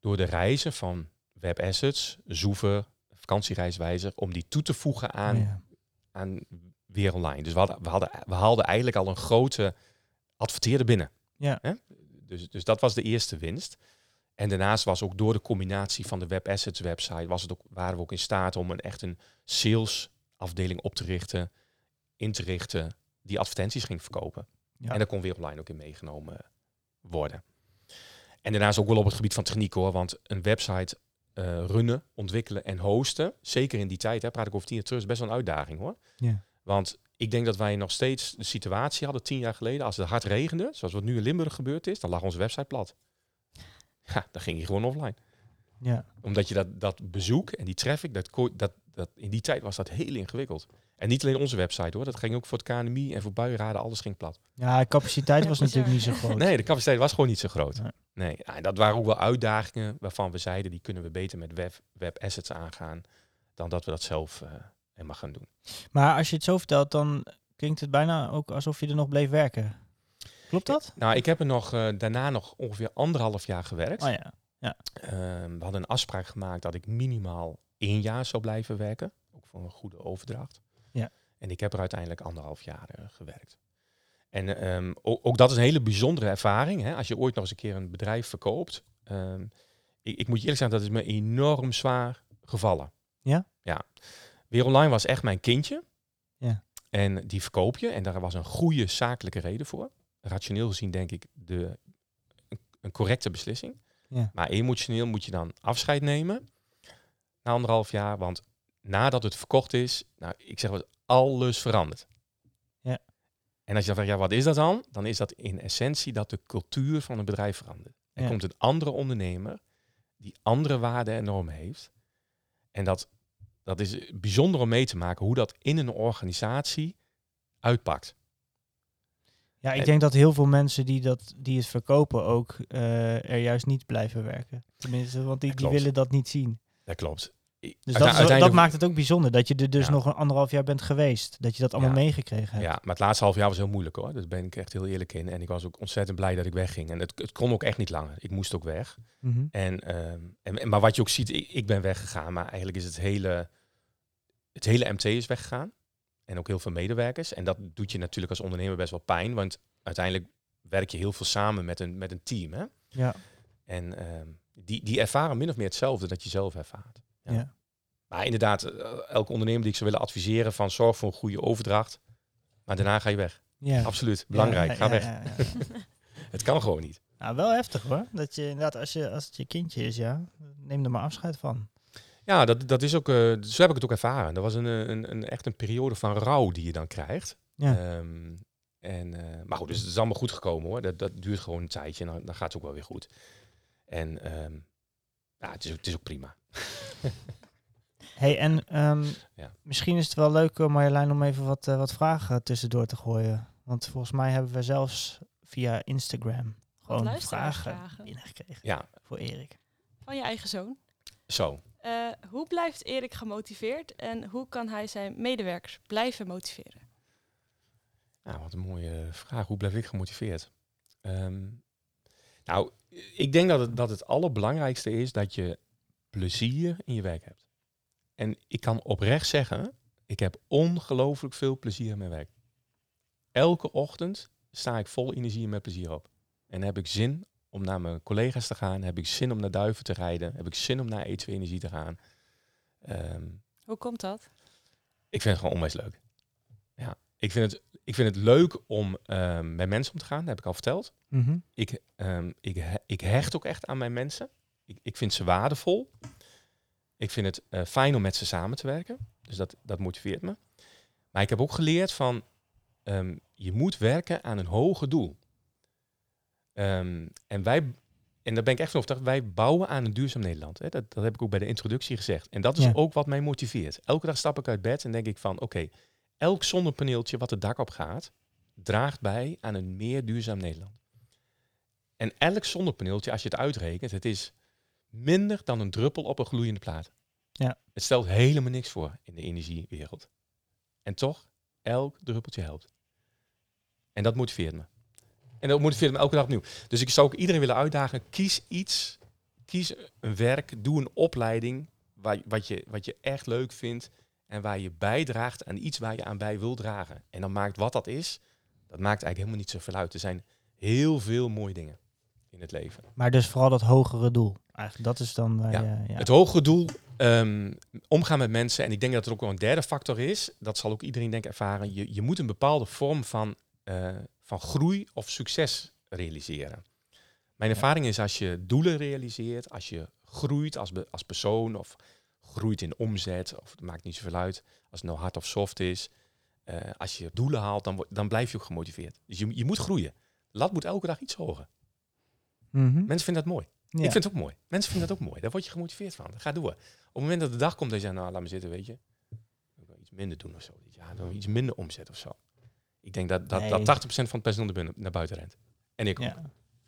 Speaker 3: door de reizen van Web Assets, Zoever, vakantiereiswijzer, om die toe te voegen aan,
Speaker 2: Oh ja.
Speaker 3: aan weer online. Dus we, hadden, we, hadden, we haalden eigenlijk al een grote adverteerder binnen.
Speaker 2: Ja.
Speaker 3: Hè? Dus, dus dat was de eerste winst. En daarnaast was ook door de combinatie van de Web Assets website, was het ook, waren we ook in staat om een echt een sales afdeling op te richten, in te richten, die advertenties ging verkopen.
Speaker 2: Ja.
Speaker 3: En daar kon weer online ook in meegenomen worden. En daarnaast ook wel op het gebied van techniek hoor, want een website eh, runnen, ontwikkelen en hosten, zeker in die tijd, hè, praat ik over tien jaar terug, is best wel een uitdaging hoor.
Speaker 2: Ja.
Speaker 3: Want ik denk dat wij nog steeds de situatie hadden tien jaar geleden, als het hard regende, zoals wat nu in Limburg gebeurd is, dan lag onze website plat. Ja, dan ging je gewoon offline.
Speaker 2: Ja.
Speaker 3: Omdat je dat, dat bezoek en die traffic, dat, ko- dat, dat, in die tijd was dat heel ingewikkeld. En niet alleen onze website hoor, dat ging ook voor het KNMI en voor buienraden, alles ging plat.
Speaker 2: ja, capaciteit was natuurlijk niet zo groot.
Speaker 3: Nee, de capaciteit was gewoon niet zo groot.
Speaker 2: Nee.
Speaker 3: Nee, ja, en dat waren ook wel uitdagingen waarvan we zeiden, die kunnen we beter met web, web assets aangaan, dan dat we dat zelf helemaal gaan doen.
Speaker 2: Maar als je het zo vertelt, dan klinkt het bijna ook alsof je er nog bleef werken. Klopt dat?
Speaker 3: Nou, ik heb er nog, eh, daarna nog ongeveer anderhalf jaar gewerkt.
Speaker 2: Oh ja.
Speaker 3: Ehm, we hadden een afspraak gemaakt dat ik minimaal één jaar zou blijven werken. Ook voor een goede overdracht.
Speaker 2: Ja.
Speaker 3: En ik heb er uiteindelijk anderhalf jaar eh, gewerkt. En ehm, ook, ook dat is een hele bijzondere ervaring. Hè? Als je ooit nog eens een keer een bedrijf verkoopt. Ehm, ik, ik moet je eerlijk zeggen, dat is me enorm zwaar gevallen.
Speaker 2: Ja?
Speaker 3: Ja. Weer Online was echt mijn kindje.
Speaker 2: Ja.
Speaker 3: En die verkoop je. En daar was een goede zakelijke reden voor. Rationeel gezien denk ik de, een, correcte beslissing.
Speaker 2: Ja.
Speaker 3: Maar emotioneel moet je dan afscheid nemen. Na anderhalf jaar. Want nadat het verkocht is, nou, ik zeg wat, alles verandert.
Speaker 2: Ja.
Speaker 3: En als je dan vraagt, ja, wat is dat dan? Dan is dat in essentie dat de cultuur van een bedrijf verandert. Er
Speaker 2: Ja.
Speaker 3: komt een andere ondernemer die andere waarden en normen heeft. En dat, dat is bijzonder om mee te maken hoe dat in een organisatie uitpakt.
Speaker 2: Ja, ik
Speaker 3: En-
Speaker 2: denk dat heel veel mensen die, dat, die het verkopen ook eh, er juist niet blijven werken. Tenminste, want die, die willen dat niet zien.
Speaker 3: Dat klopt.
Speaker 2: Dus dat, dat maakt het ook bijzonder, dat je er dus
Speaker 3: Ja.
Speaker 2: nog een anderhalf jaar bent geweest. Dat je dat allemaal
Speaker 3: Ja.
Speaker 2: meegekregen hebt.
Speaker 3: Ja, maar het laatste half jaar was heel moeilijk hoor. Daar ben ik echt heel eerlijk in. En ik was ook ontzettend blij dat ik wegging. En het, het kon ook echt niet langer. Ik moest ook weg.
Speaker 2: Mhm.
Speaker 3: En, ehm, en, en- maar wat je ook ziet, ik, ik ben weggegaan. Maar eigenlijk is het hele, het hele MT is weggegaan. En ook heel veel medewerkers. En dat doet je natuurlijk als ondernemer best wel pijn. Want uiteindelijk werk je heel veel samen met een, met een team. Hè?
Speaker 2: Ja.
Speaker 3: En ehm, die, die ervaren min of meer hetzelfde dat je zelf ervaart. Ja.
Speaker 2: Ja.
Speaker 3: Maar inderdaad, eh, elke ondernemer die ik zou willen adviseren van zorg voor een goede overdracht. Maar daarna ga je weg.
Speaker 2: Ja.
Speaker 3: Absoluut. Belangrijk.
Speaker 2: Ja,
Speaker 3: Ga weg. Het kan gewoon niet.
Speaker 2: Nou, wel heftig hoor. Dat je inderdaad, als, je, als het je kindje is, ja, neem er maar afscheid van.
Speaker 3: Ja, dat, dat is ook, eh, zo heb ik het ook ervaren. Dat was een, eh, een, een, echt een periode van rouw die je dan krijgt.
Speaker 2: Ja.
Speaker 3: Ehm, en, eh, maar goed, dus het is allemaal goed gekomen hoor. Dat, dat duurt gewoon een tijdje en dan, dan gaat het ook wel weer goed. En ehm, ja, het, is, ook- het is ook prima.
Speaker 2: Hey, en ehm,
Speaker 3: Ja.
Speaker 2: misschien is het wel leuk, Marjolein, om even wat, wat vragen tussendoor te gooien. Want volgens mij hebben we zelfs via Instagram gewoon vragen binnengekregen
Speaker 3: Ja,
Speaker 2: voor Erik.
Speaker 4: Van je eigen zoon.
Speaker 3: zo.
Speaker 4: Eh, hoe blijft Erik gemotiveerd en hoe kan hij zijn medewerkers blijven motiveren?
Speaker 3: Nou, wat een mooie vraag. Hoe blijf ik gemotiveerd? Ehm, nou, ik denk dat het, dat het allerbelangrijkste is dat je plezier in je werk hebt. En ik kan oprecht zeggen, ik heb ongelooflijk veel plezier in mijn werk. Elke ochtend sta ik vol energie en met plezier op. En heb ik zin om naar mijn collega's te gaan, heb ik zin om naar Duiven te rijden, heb ik zin om naar E2 Energie te gaan. Ehm,
Speaker 4: Hoe komt dat?
Speaker 3: ik vind het gewoon onwijs leuk. Ja, ik vind het, ik vind het leuk om ehm, met mensen om te gaan, dat heb ik al verteld.
Speaker 2: Mhm.
Speaker 3: Ik, ehm, ik, he- ik hecht ook echt aan mijn mensen. Ik, ik vind ze waardevol. Ik vind het eh, fijn om met ze samen te werken. Dus dat, dat motiveert me. Maar ik heb ook geleerd van, ehm, je moet werken aan een hoger doel. Ehm, en wij, en daar ben ik echt van overtuigd, wij bouwen aan een duurzaam Nederland. Hè? Dat, dat heb ik ook bij de introductie gezegd. En dat is
Speaker 2: Ja.
Speaker 3: ook wat mij motiveert. Elke dag stap ik uit bed en denk ik van, oké, elk zonnepaneeltje wat het dak op gaat, draagt bij aan een meer duurzaam Nederland. En elk zonnepaneeltje, als je het uitrekent, het is minder dan een druppel op een gloeiende plaat.
Speaker 2: Ja.
Speaker 3: Het stelt helemaal niks voor in de energiewereld. En toch, elk druppeltje helpt. En dat motiveert me. En dat motiveert me elke dag opnieuw. Dus ik zou ook iedereen willen uitdagen, kies iets, kies een werk, doe een opleiding waar, wat, je, wat je echt leuk vindt en waar je bijdraagt aan iets waar je aan bij wil dragen. En dan maakt wat dat is, dat maakt eigenlijk helemaal niet zoveel uit. Er zijn heel veel mooie dingen in het leven.
Speaker 2: Maar dus vooral dat hogere doel. Eigenlijk, dat is dan waar
Speaker 3: Ja.
Speaker 2: je... Ja.
Speaker 3: Het hogere doel, ehm, omgaan met mensen. En ik denk dat er ook wel een derde factor is. Dat zal ook iedereen denk ervaren. Je, je moet een bepaalde vorm van, eh, van groei of succes realiseren. Mijn ervaring is als je doelen realiseert, als je groeit als, be- als persoon of groeit in omzet, of het maakt niet zoveel uit, als het nou hard of soft is. eh, als je doelen haalt, dan, dan blijf je ook gemotiveerd. Dus je, je moet groeien. De lat moet elke dag iets hoger.
Speaker 2: Mhm.
Speaker 3: Mensen vinden dat mooi.
Speaker 2: Ja.
Speaker 3: Ik vind het ook mooi. Mensen vinden dat ook mooi. Daar word je gemotiveerd van. Ga door. Op het moment dat de dag komt dat je zegt, nou laat me zitten, weet je. Ik wil iets minder doen of zo. Ja, dan iets minder omzet of zo. Ik denk dat, dat,
Speaker 2: Nee.
Speaker 3: dat 80% van het personeel naar, binnen, naar buiten rent. En ik ook.
Speaker 2: Ja.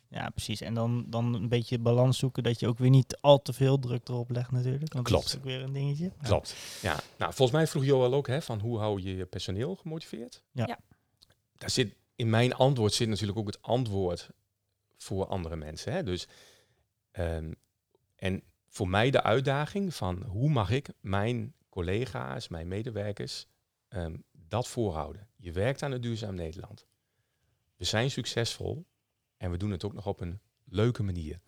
Speaker 2: ja, precies. En dan, dan een beetje balans zoeken dat je ook weer niet al te veel druk erop legt natuurlijk. Want
Speaker 3: Klopt.
Speaker 2: Dat is ook weer een dingetje. Ja.
Speaker 3: Klopt. Ja, nou, volgens mij vroeg Joel ook, hè, van hoe hou je je personeel gemotiveerd?
Speaker 2: Ja.
Speaker 4: Ja.
Speaker 3: Daar zit, in mijn antwoord zit natuurlijk ook het antwoord voor andere mensen. Hè? Dus, ehm, en voor mij de uitdaging van hoe mag ik mijn collega's, mijn medewerkers, ehm, dat voorhouden. Je werkt aan het Duurzaam Nederland. We zijn succesvol en we doen het ook nog op een leuke manier.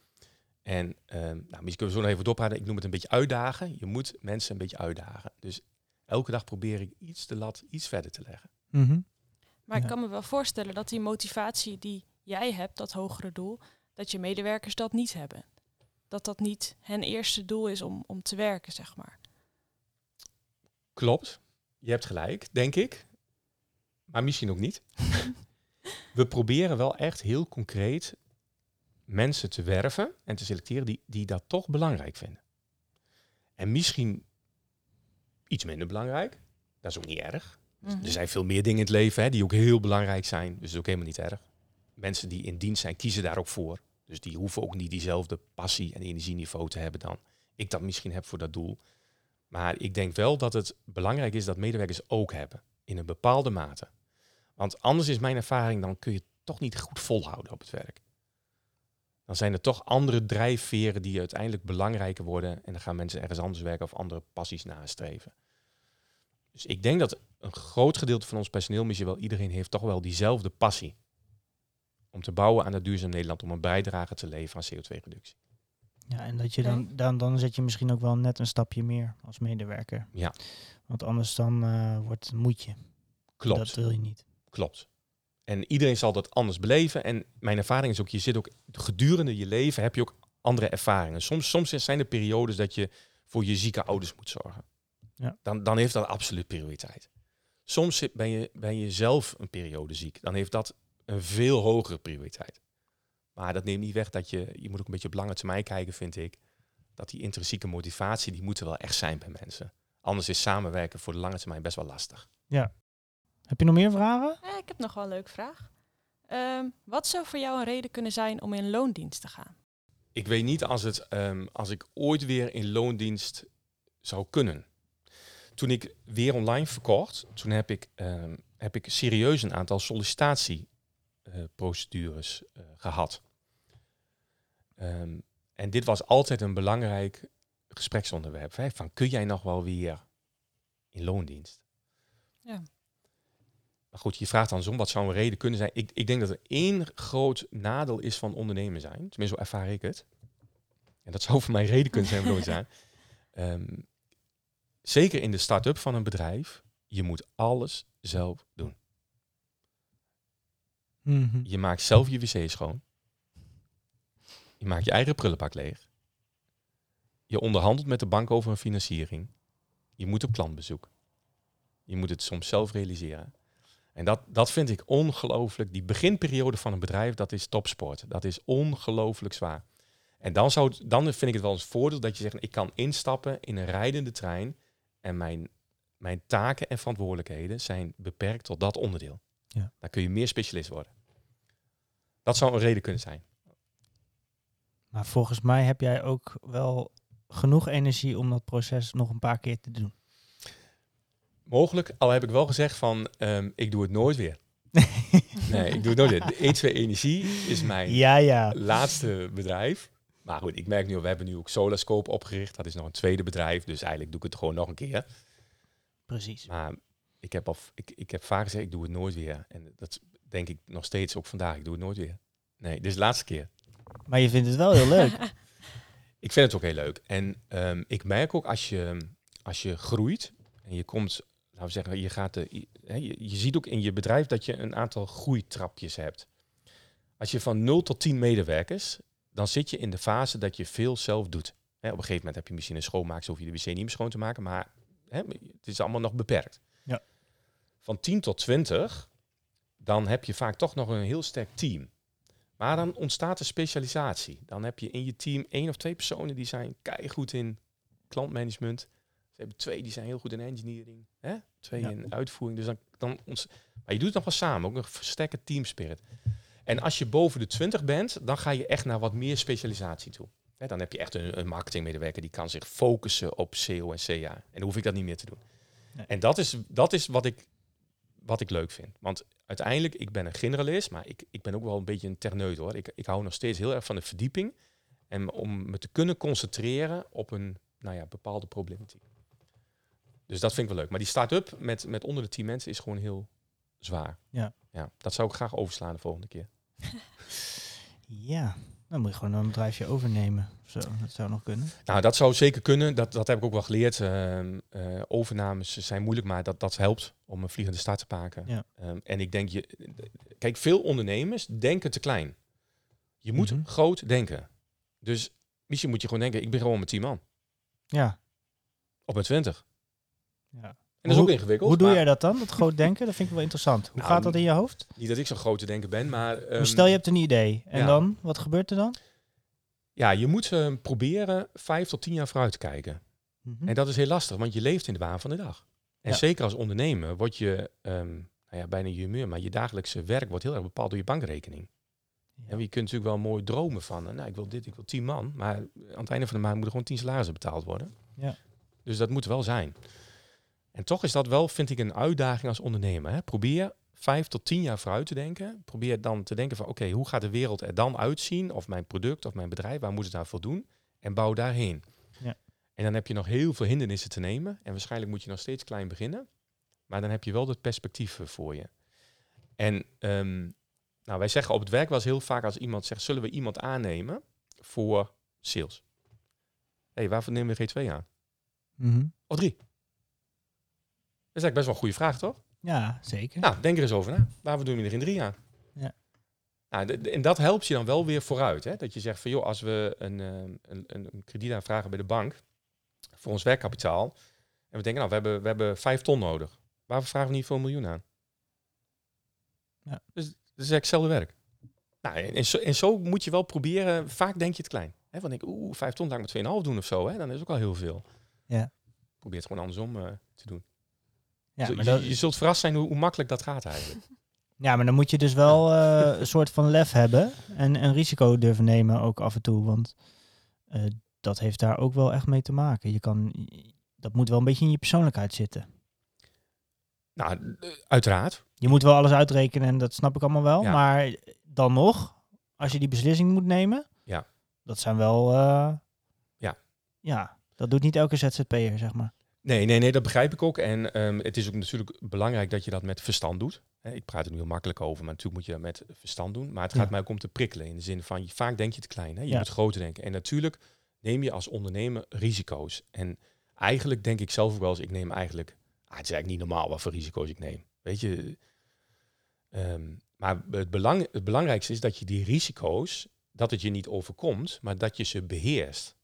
Speaker 3: En ehm, nou, misschien kunnen we zo nog even doorpraten. Ik noem het een beetje uitdagen. Je moet mensen een beetje uitdagen. Dus elke dag probeer ik iets de lat iets verder te leggen.
Speaker 2: Mhm.
Speaker 4: Maar ik kan me wel voorstellen dat die motivatie die jij hebt, dat hogere doel, dat je medewerkers dat niet hebben. Dat dat niet hun eerste doel is om, om te werken, zeg maar.
Speaker 3: Klopt. Je hebt gelijk, denk ik. Maar misschien ook niet. we proberen wel echt heel concreet mensen te werven en te selecteren die, die dat toch belangrijk vinden. En misschien iets minder belangrijk. Dat is ook niet erg.
Speaker 4: Mhm.
Speaker 3: Er zijn veel meer dingen in het leven hè, die ook heel belangrijk zijn. Dus dat is ook helemaal niet erg. Mensen die in dienst zijn, kiezen daar ook voor. Dus die hoeven ook niet diezelfde passie en energieniveau te hebben dan ik dat misschien heb voor dat doel. Maar ik denk wel dat het belangrijk is dat medewerkers ook hebben. In een bepaalde mate. Want anders is mijn ervaring, dan kun je het toch niet goed volhouden op het werk. Dan zijn er toch andere drijfveren die uiteindelijk belangrijker worden. En dan gaan mensen ergens anders werken of andere passies nastreven. Dus ik denk dat een groot gedeelte van ons personeel, misschien wel iedereen, heeft toch wel diezelfde passie. Om te bouwen aan het duurzaam Nederland, om een bijdrage te leveren aan CO2-reductie.
Speaker 2: Ja, en dat je dan, dan, dan zet je misschien ook wel net een stapje meer als medewerker.
Speaker 3: Ja.
Speaker 2: Want anders dan eh, wordt moet je.
Speaker 3: Klopt.
Speaker 2: Dat wil je niet.
Speaker 3: Klopt. En iedereen zal dat anders beleven. En mijn ervaring is ook, je zit ook gedurende je leven heb je ook andere ervaringen. Soms, soms zijn er periodes dat je voor je zieke ouders moet zorgen.
Speaker 2: Ja.
Speaker 3: Dan, dan heeft dat absoluut prioriteit. Soms ben je, ben je zelf een periode ziek. Dan heeft dat een veel hogere prioriteit. Maar dat neemt niet weg dat je, je moet ook een beetje op lange termijn kijken, vind ik. Dat die intrinsieke motivatie, die moet er wel echt zijn bij mensen. Anders is samenwerken voor de lange termijn best wel lastig.
Speaker 2: Heb je nog meer vragen?
Speaker 4: Eh, ik heb nog wel een leuke vraag. Ehm, wat zou voor jou een reden kunnen zijn om in loondienst te gaan?
Speaker 3: Ik weet niet als, het, ehm, als ik ooit weer in loondienst zou kunnen. Toen ik weer online verkocht, toen heb ik, ehm, heb ik serieus een aantal sollicitatieprocedures eh, gehad. Ehm, en dit was altijd een belangrijk gespreksonderwerp. Hè? Van kun jij nog wel weer in loondienst?
Speaker 4: Ja.
Speaker 3: Maar goed, je vraagt dan zo, wat zou een reden kunnen zijn? Ik, ik denk dat er één groot nadeel is van ondernemen zijn. Tenminste, zo ervaar ik het. En dat zou voor mij reden kunnen zijn om te zijn. Ehm, zeker in de start-up van een bedrijf, je moet alles zelf doen.
Speaker 2: Mhm.
Speaker 3: Je maakt zelf je wc schoon. Je maakt je eigen prullenbak leeg. Je onderhandelt met de bank over een financiering. Je moet op klantbezoek. Je moet het soms zelf realiseren. En dat, dat vind ik ongelooflijk. Die beginperiode van een bedrijf, dat is topsport. Dat is ongelooflijk zwaar. En dan, zou dan vind ik het wel eens voordeel dat je zegt, ik kan instappen in een rijdende trein en mijn, mijn taken en verantwoordelijkheden zijn beperkt tot dat onderdeel.
Speaker 2: Ja.
Speaker 3: Dan kun je meer specialist worden. Dat zou een reden kunnen zijn.
Speaker 2: Maar volgens mij heb jij ook wel genoeg energie om dat proces nog een paar keer te doen.
Speaker 3: Mogelijk, al heb ik wel gezegd van, ehm, ik doe het nooit weer. Nee, ik doe het nooit weer. De E2 Energie is mijn
Speaker 2: ja, ja.
Speaker 3: laatste bedrijf. Maar goed, ik merk nu, we hebben nu ook Solascope opgericht. Dat is nog een tweede bedrijf, dus eigenlijk doe ik het gewoon nog een keer.
Speaker 2: Precies.
Speaker 3: Maar ik heb, al, ik, ik heb vaak gezegd, ik doe het nooit weer. En dat denk ik nog steeds ook vandaag, ik doe het nooit weer. Nee, dit is de laatste keer.
Speaker 2: Maar je vindt het wel heel leuk.
Speaker 3: Ik vind het ook heel leuk. En ehm, ik merk ook als je, als je groeit en je komt, laten we zeggen, je, gaat de, je, hè, je, ziet ook in je bedrijf dat je een aantal groeitrapjes hebt. Als je van 0 tot 10 medewerkers, dan zit je in de fase dat je veel zelf doet. Hè, op een gegeven moment heb je misschien een schoonmaak, hoef je de wc niet meer schoon te maken, maar hè, het is allemaal nog beperkt.
Speaker 2: Ja.
Speaker 3: Van 10 tot 20, dan heb je vaak toch nog een heel sterk team. Maar dan ontstaat er specialisatie. Dan heb je in je team één of twee personen die zijn goed in klantmanagement. Ze hebben twee die zijn heel goed in engineering. Hè? Twee
Speaker 2: Ja.
Speaker 3: in uitvoering. Dus dan, dan ons, maar je doet het nog wel samen. Ook een versterke teamspirit. En als je boven de 20 bent, dan ga je echt naar wat meer specialisatie toe. Hè, dan heb je echt een, een marketingmedewerker die kan zich focussen op SEO en CA. En dan hoef ik dat niet meer te doen.
Speaker 2: Nee.
Speaker 3: En dat is, dat is wat, ik, wat ik leuk vind. Want uiteindelijk, ik ben een generalist, maar ik, ik ben ook wel een beetje een terneut hoor. Ik, ik hou nog steeds heel erg van de verdieping. En om me te kunnen concentreren op een nou ja, bepaalde problematiek. Dus dat vind ik wel leuk. Maar die start-up met, met onder de 10 mensen is gewoon heel zwaar.
Speaker 2: Ja.
Speaker 3: ja. Dat zou ik graag overslaan de volgende keer.
Speaker 2: ja, dan moet je gewoon een bedrijfje overnemen. of Zo, dat zou nog kunnen.
Speaker 3: Nou, dat zou zeker kunnen. Dat, dat heb ik ook wel geleerd. Ehm, eh, overnames zijn moeilijk, maar dat, dat helpt om een vliegende start te.
Speaker 2: Ja.
Speaker 3: Ehm, en ik denk, je, kijk, veel ondernemers denken te klein. Je moet
Speaker 2: Mhm.
Speaker 3: groot denken. Dus misschien moet je gewoon denken, ik ben gewoon met 10 man.
Speaker 2: Ja.
Speaker 3: Op mijn 20.
Speaker 2: ja.
Speaker 3: En dat is
Speaker 2: Hoe-
Speaker 3: ook ingewikkeld.
Speaker 2: Hoe doe
Speaker 3: maar
Speaker 2: jij dat dan? Dat groot denken? Dat vind ik wel interessant. Hoe
Speaker 3: Nou,
Speaker 2: gaat dat in je hoofd?
Speaker 3: Niet dat ik zo'n grote denker ben, maar... Ehm,
Speaker 2: Stel je hebt een idee. En
Speaker 3: ja.
Speaker 2: dan? Wat gebeurt er dan?
Speaker 3: Ja, je moet ehm, proberen vijf tot tien jaar vooruit te kijken.
Speaker 2: Mhm.
Speaker 3: En dat is heel lastig, want je leeft in de waan van de dag. En
Speaker 2: Ja.
Speaker 3: zeker als ondernemer wordt je, ehm, nou ja, bijna je humeur, maar je dagelijkse werk wordt heel erg bepaald door je bankrekening.
Speaker 2: Ja.
Speaker 3: En je kunt natuurlijk wel mooi dromen van, eh, nou ik wil dit, ik wil tien man, maar aan het einde van de maand moeten gewoon tien salarissen betaald worden.
Speaker 2: Ja.
Speaker 3: Dus dat moet wel zijn. En toch is dat wel, vind ik, een uitdaging als ondernemer. Hè? Probeer vijf tot tien jaar vooruit te denken. Probeer dan te denken van, oké, hoe gaat de wereld er dan uitzien? Of mijn product of mijn bedrijf, waar moet het daarvoor doen? En bouw daarheen.
Speaker 2: Ja.
Speaker 3: En dan heb je nog heel veel hindernissen te nemen. En waarschijnlijk moet je nog steeds klein beginnen. Maar dan heb je wel dat perspectief voor je. En ehm, nou, wij zeggen op het werk wel eens heel vaak als iemand zegt, zullen we iemand aannemen voor sales? Hé, hey, waarvoor nemen we G2 aan?
Speaker 2: Mhm.
Speaker 3: Of drie? Dat is eigenlijk best wel een goede vraag, toch?
Speaker 2: Ja, zeker.
Speaker 3: Nou, denk er eens over na. Waarvoor doen we er geen drie aan?
Speaker 2: Ja.
Speaker 3: Nou, en dat helpt je dan wel weer vooruit. Hè? Dat je zegt van, joh, als we een, eh, een, een, een krediet aanvragen bij de bank voor ons werkkapitaal. En we denken, nou, we hebben, we hebben vijf ton nodig. Waarvoor vragen we niet voor een miljoen aan?
Speaker 2: Ja.
Speaker 3: Dus dat is eigenlijk hetzelfde werk. Nou, en, en, zo, en zo moet je wel proberen, vaak denk je het klein. Hè? Want denk ik, oeh, vijf ton laat ik met 2,5 doen of zo. Hè? Dan is ook al heel veel.
Speaker 2: Ja.
Speaker 3: Probeer het gewoon andersom eh, te doen.
Speaker 2: Ja, maar
Speaker 3: je,
Speaker 2: dat-
Speaker 3: je zult verrast zijn hoe, hoe makkelijk dat gaat eigenlijk.
Speaker 2: Ja, maar dan moet je dus wel eh, een soort van lef hebben en een risico durven nemen ook af en toe. Want eh, dat heeft daar ook wel echt mee te maken. Je kan, dat moet wel een beetje in je persoonlijkheid zitten.
Speaker 3: nou, uiteraard.
Speaker 2: Je moet wel alles uitrekenen en dat snap ik allemaal wel.
Speaker 3: Ja.
Speaker 2: Maar dan nog, als je die beslissing moet nemen,
Speaker 3: Ja.
Speaker 2: dat zijn wel... eh,
Speaker 3: Ja.
Speaker 2: Ja, dat doet niet elke ZZP'er, zeg maar.
Speaker 3: Nee, nee, nee, dat begrijp ik ook. En ehm, het is ook natuurlijk belangrijk dat je dat met verstand doet. Ik praat er nu heel makkelijk over, maar natuurlijk moet je dat met verstand doen. Maar het gaat
Speaker 2: Ja.
Speaker 3: mij ook om te prikkelen. In de zin van, je- vaak denk je te klein. Hè? Je
Speaker 2: Ja.
Speaker 3: moet groter denken. En natuurlijk neem je als ondernemer risico's. En eigenlijk denk ik zelf ook wel eens, ik neem eigenlijk... Ah, het is eigenlijk niet normaal wat voor risico's ik neem. Weet je... ehm, maar het, belang, het belangrijkste is dat je die risico's, dat het je niet overkomt, maar dat je ze beheerst.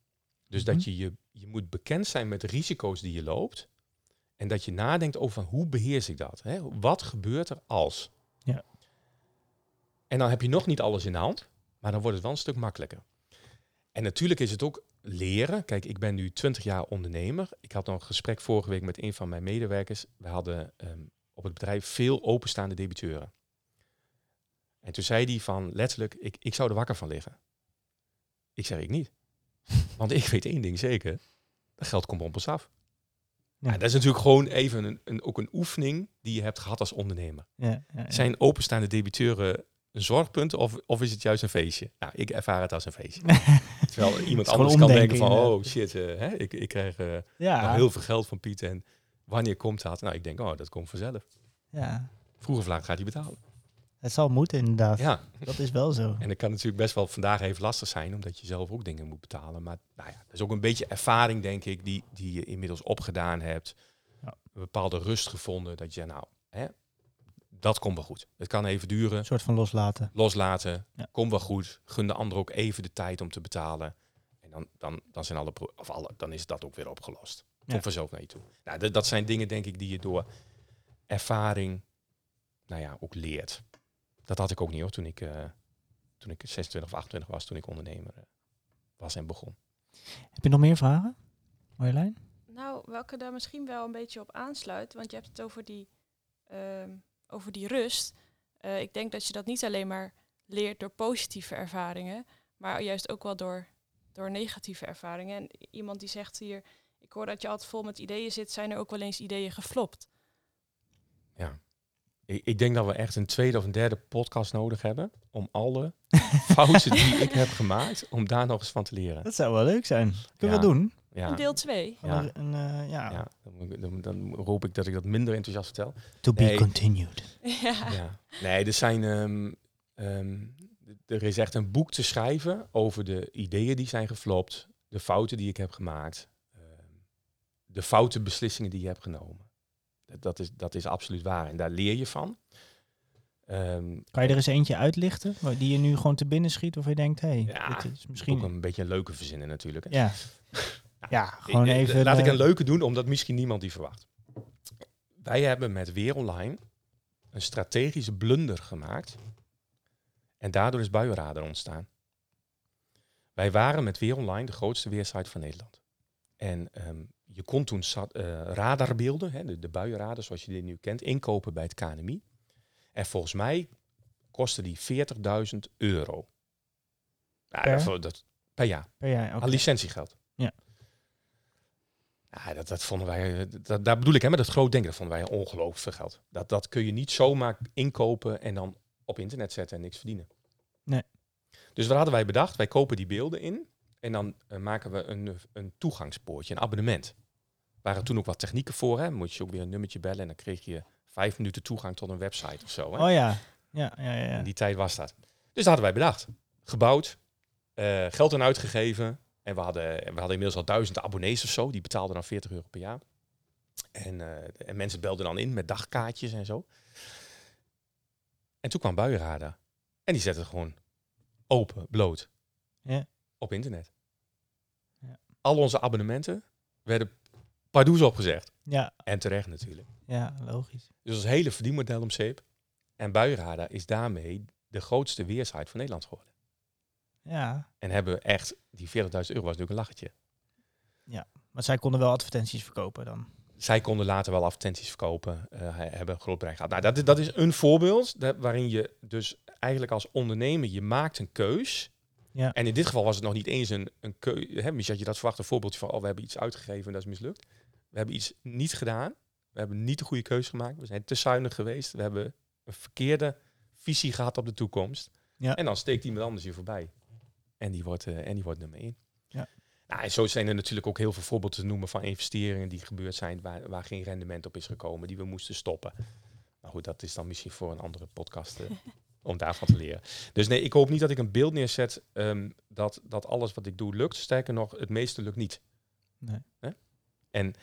Speaker 3: Dus
Speaker 2: Mhm.
Speaker 3: dat je, je, je moet bekend zijn met de risico's die je loopt. En dat je nadenkt over van, hoe beheers ik dat? Hè? Wat gebeurt er als?
Speaker 2: Ja.
Speaker 3: En dan heb je nog niet alles in de hand, maar dan wordt het wel een stuk makkelijker. En natuurlijk is het ook leren. Kijk, ik ben nu 20 jaar ondernemer. Ik had een gesprek vorige week met een van mijn medewerkers. We hadden ehm, op het bedrijf veel openstaande debiteuren. En toen zei hij van letterlijk, ik, ik zou er wakker van liggen. Ik zeg ik niet. Want ik weet één ding zeker. Dat geld komt op ons af.
Speaker 2: Ja.
Speaker 3: Ja, dat is natuurlijk gewoon even een, een, ook een oefening die je hebt gehad als ondernemer.
Speaker 2: Ja, ja.
Speaker 3: Zijn openstaande debiteuren een zorgpunt of, of is het juist een feestje? Nou, ik ervaar het als een feestje. Terwijl iemand anders kan denken van, oh shit, eh, hè, ik, ik krijg eh, nog heel veel geld van Piet en wanneer komt dat? Nou, ik denk, oh, dat komt vanzelf.
Speaker 2: ja.
Speaker 3: Vroeg of laat gaat hij betalen.
Speaker 2: Het zal moeten inderdaad.
Speaker 3: Ja,
Speaker 2: Dat is wel zo.
Speaker 3: en dat kan natuurlijk best wel vandaag even lastig zijn, omdat je zelf ook dingen moet betalen. Maar nou ja, dat is ook een beetje ervaring, denk ik, die, die je inmiddels opgedaan hebt.
Speaker 2: Ja.
Speaker 3: Een bepaalde rust gevonden, dat je nou, hè, dat komt wel goed. Het kan even duren,
Speaker 2: Een soort van loslaten.
Speaker 3: loslaten,
Speaker 2: Ja.
Speaker 3: komt wel goed. Gun de ander ook even de tijd om te betalen. En dan, dan, dan, zijn alle, of alle, dan is dat ook weer opgelost.
Speaker 2: Ja.
Speaker 3: Komt vanzelf naar je toe. Nou, dat, dat zijn dingen, denk ik, die je door ervaring, nou ja, ook leert. Dat had ik ook niet hoor, toen ik, eh, toen ik 26 of 28 was, toen ik ondernemer eh, was en begon.
Speaker 2: Heb je nog meer vragen, Marjolein?
Speaker 4: Nou, welke daar misschien wel een beetje op aansluit, want je hebt het over die, ehm, over die rust. Eh, ik denk dat je dat niet alleen maar leert door positieve ervaringen, maar juist ook wel door, door negatieve ervaringen. En iemand die zegt hier, ik hoor dat je altijd vol met ideeën zit, zijn er ook wel eens ideeën geflopt?
Speaker 3: Ja. Ik, ik denk dat we echt een tweede of een derde podcast nodig hebben om alle fouten die ik heb gemaakt, om daar nog eens van te leren.
Speaker 2: Dat zou wel leuk zijn. Kunnen
Speaker 3: Ja.
Speaker 2: we doen?
Speaker 3: Ja,
Speaker 4: deel 2.
Speaker 2: Gewoon
Speaker 3: Ja.
Speaker 2: een, eh, ja.
Speaker 3: ja dan, dan, dan hoop ik dat ik dat minder enthousiast vertel.
Speaker 2: To be
Speaker 3: Nee.
Speaker 2: continued.
Speaker 4: ja.
Speaker 3: Ja. Nee, er zijn. ehm, ehm, er is echt een boek te schrijven over de ideeën die zijn geflopt, de fouten die ik heb gemaakt, ehm, de foute beslissingen die je hebt genomen. Dat, is, dat is absoluut waar en daar leer je van. Ehm,
Speaker 2: Kan je er eens eentje uitlichten die je nu gewoon te binnen schiet of je denkt, hé, hey,
Speaker 3: Ja,
Speaker 2: dit is
Speaker 3: misschien ook een beetje een leuke verzinnen natuurlijk. hè.
Speaker 2: Ja. ja, gewoon
Speaker 3: Ik-
Speaker 2: even...
Speaker 3: Laat ik een leuke doen, omdat misschien niemand die verwacht. Wij hebben met Weer Online een strategische blunder gemaakt. En daardoor is Buienradar ontstaan. Wij waren met Weer Online de grootste weersite van Nederland. En ehm, je kon toen sat- eh, radarbeelden, hè, de, de buienradar zoals je die nu kent, inkopen bij het KNMI. En volgens mij kostte die 40.000 euro. Ja,
Speaker 2: Per?
Speaker 3: dat, dat, per jaar.
Speaker 2: per jaar, oké.
Speaker 3: Aan licentiegeld.
Speaker 2: Ja.
Speaker 3: Ja, dat, dat vonden wij, eh, dat, daar bedoel ik hè, met het groot denken, dat vonden wij ongelooflijk veel geld. Dat, dat kun je niet zomaar inkopen en dan op internet zetten en niks verdienen.
Speaker 2: Nee.
Speaker 3: Dus wat hadden wij bedacht? Wij kopen die beelden in en dan eh, maken we een, een toegangspoortje, een abonnement. Waren toen ook wat technieken voor, hè? Moet je ook weer een nummertje bellen en dan kreeg je vijf minuten toegang tot een website of zo. Hè?
Speaker 2: Oh ja. Ja, ja, ja. ja.
Speaker 3: In die tijd was dat. Dus dat hadden wij bedacht. Gebouwd, eh, geld aan uitgegeven. En we hadden, we hadden inmiddels al duizenden abonnees of zo. Die betaalden dan 40 euro per jaar. En, eh, en mensen belden dan in met dagkaartjes en zo. En toen kwam Buienradar. En die zette het gewoon open, bloot.
Speaker 2: Ja.
Speaker 3: Op internet.
Speaker 2: Ja.
Speaker 3: Al onze abonnementen werden pardoes opgezegd.
Speaker 2: Ja,
Speaker 3: En terecht natuurlijk.
Speaker 2: ja, logisch.
Speaker 3: Dus ons hele verdienmodel om zeep. En Buienradar is daarmee de grootste weersite van Nederland geworden.
Speaker 2: Ja,
Speaker 3: En hebben echt, die 40.000 euro was natuurlijk een lachertje.
Speaker 2: maar zij konden wel advertenties verkopen dan.
Speaker 3: Zij konden later wel advertenties verkopen, eh, he- hebben een groot bereik gehad. Nou, dat, is- dat is een voorbeeld dat- waarin je dus eigenlijk als ondernemer, je maakt een keus.
Speaker 2: Ja.
Speaker 3: En in dit geval was het nog niet eens een, een keuze. Misschien had je dat verwacht, een voorbeeldje van, oh, we hebben iets uitgegeven en dat is mislukt. We hebben iets niet gedaan. We hebben niet de goede keuze gemaakt. We zijn te zuinig geweest. We hebben een verkeerde visie gehad op de toekomst.
Speaker 2: Ja.
Speaker 3: En dan steekt iemand anders je voorbij. En die wordt, eh, en die wordt nummer één.
Speaker 2: Ja.
Speaker 3: Nou, en zo zijn er natuurlijk ook heel veel voorbeelden te noemen van investeringen die gebeurd zijn waar, waar geen rendement op is gekomen, die we moesten stoppen. Maar goed, dat is dan misschien voor een andere podcast eh, om daarvan te leren. Dus nee, ik hoop niet dat ik een beeld neerzet ehm, dat, dat alles wat ik doe lukt. Sterker nog, het meeste lukt niet.
Speaker 2: Nee.
Speaker 3: Hè? En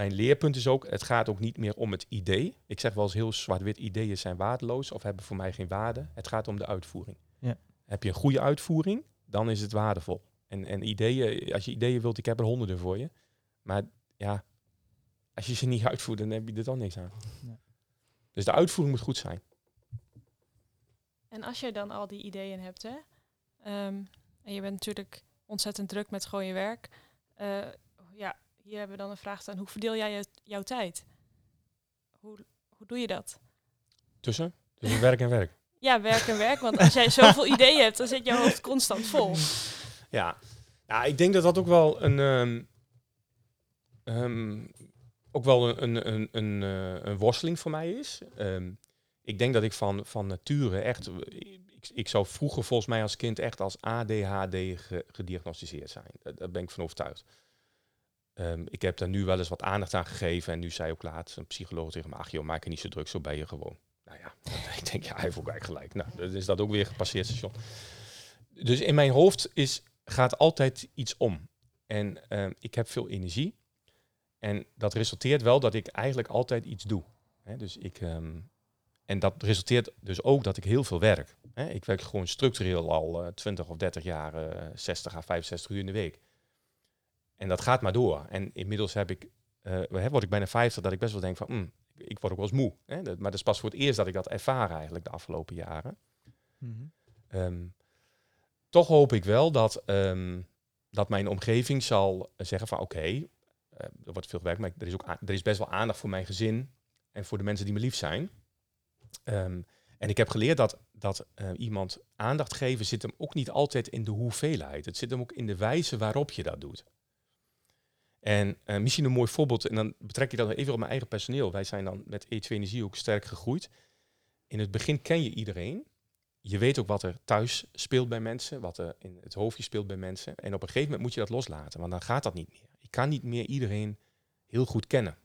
Speaker 3: mijn leerpunt is ook, het gaat ook niet meer om het idee. Ik zeg wel eens heel zwart-wit, ideeën zijn waardeloos of hebben voor mij geen waarde. Het gaat om de uitvoering.
Speaker 2: Ja.
Speaker 3: Heb je een goede uitvoering, dan is het waardevol. En, en ideeën, als je ideeën wilt, ik heb er honderden voor je. Maar ja, als je ze niet uitvoert, dan heb je er dan niks aan.
Speaker 2: Ja.
Speaker 3: Dus de uitvoering moet goed zijn.
Speaker 4: En als je dan al die ideeën hebt, hè, ehm, en je bent natuurlijk ontzettend druk met gewoon je werk. eh, ja, hier hebben we dan een vraag staan. Hoe verdeel jij je, jouw tijd? Hoe, hoe doe je dat?
Speaker 3: Tussen? Tussen werk en werk.
Speaker 4: Ja, werk en werk. Want als jij zoveel ideeën hebt, dan zit je hoofd constant vol.
Speaker 3: Ja. ja, ik denk dat dat ook wel een, ehm, ehm, ook wel een, een, een, een, eh, een worsteling voor mij is. Ehm, ik denk dat ik van, van nature echt, ik, ik zou vroeger volgens mij als kind echt als ADHD ge- gediagnosticeerd zijn. Daar, daar ben ik van overtuigd. Ehm, ik heb daar nu wel eens wat aandacht aan gegeven en nu zei ook laatst een psycholoog tegen me, ach joh, maak je niet zo druk, zo ben je gewoon. Nou ja, ik denk, ja, hij heeft ook eigenlijk gelijk. Nou, dan is dat ook weer gepasseerd station. Dus in mijn hoofd is, gaat altijd iets om. En ehm, ik heb veel energie. En dat resulteert wel dat ik eigenlijk altijd iets doe. Dus ik, ehm, en dat resulteert dus ook dat ik heel veel werk. Ik werk gewoon structureel al eh 20 of 30 jaar, eh 60 à 65 uur in de week. En dat gaat maar door. En inmiddels heb ik, eh, word ik bijna 50, dat ik best wel denk van, "Hmm, ik word ook wel eens moe. Hè. Dat- maar dat is pas voor het eerst dat ik dat ervaar eigenlijk de afgelopen jaren.
Speaker 2: Mhm.
Speaker 3: Ehm, toch hoop ik wel dat, ehm, dat mijn omgeving zal zeggen van oké, eh, er wordt veel gewerkt, maar er is, ook er is best wel aandacht voor mijn gezin en voor de mensen die me lief zijn. Ehm, en ik heb geleerd dat, dat eh, iemand aandacht geven zit hem ook niet altijd in de hoeveelheid. Het zit hem ook in de wijze waarop je dat doet. En eh, misschien een mooi voorbeeld, en dan betrek ik dat even op mijn eigen personeel. Wij zijn dan met E2 Energie ook sterk gegroeid. In het begin ken je iedereen. Je weet ook wat er thuis speelt bij mensen, wat er in het hoofdje speelt bij mensen. En op een gegeven moment moet je dat loslaten, want dan gaat dat niet meer. Ik kan niet meer iedereen heel goed kennen.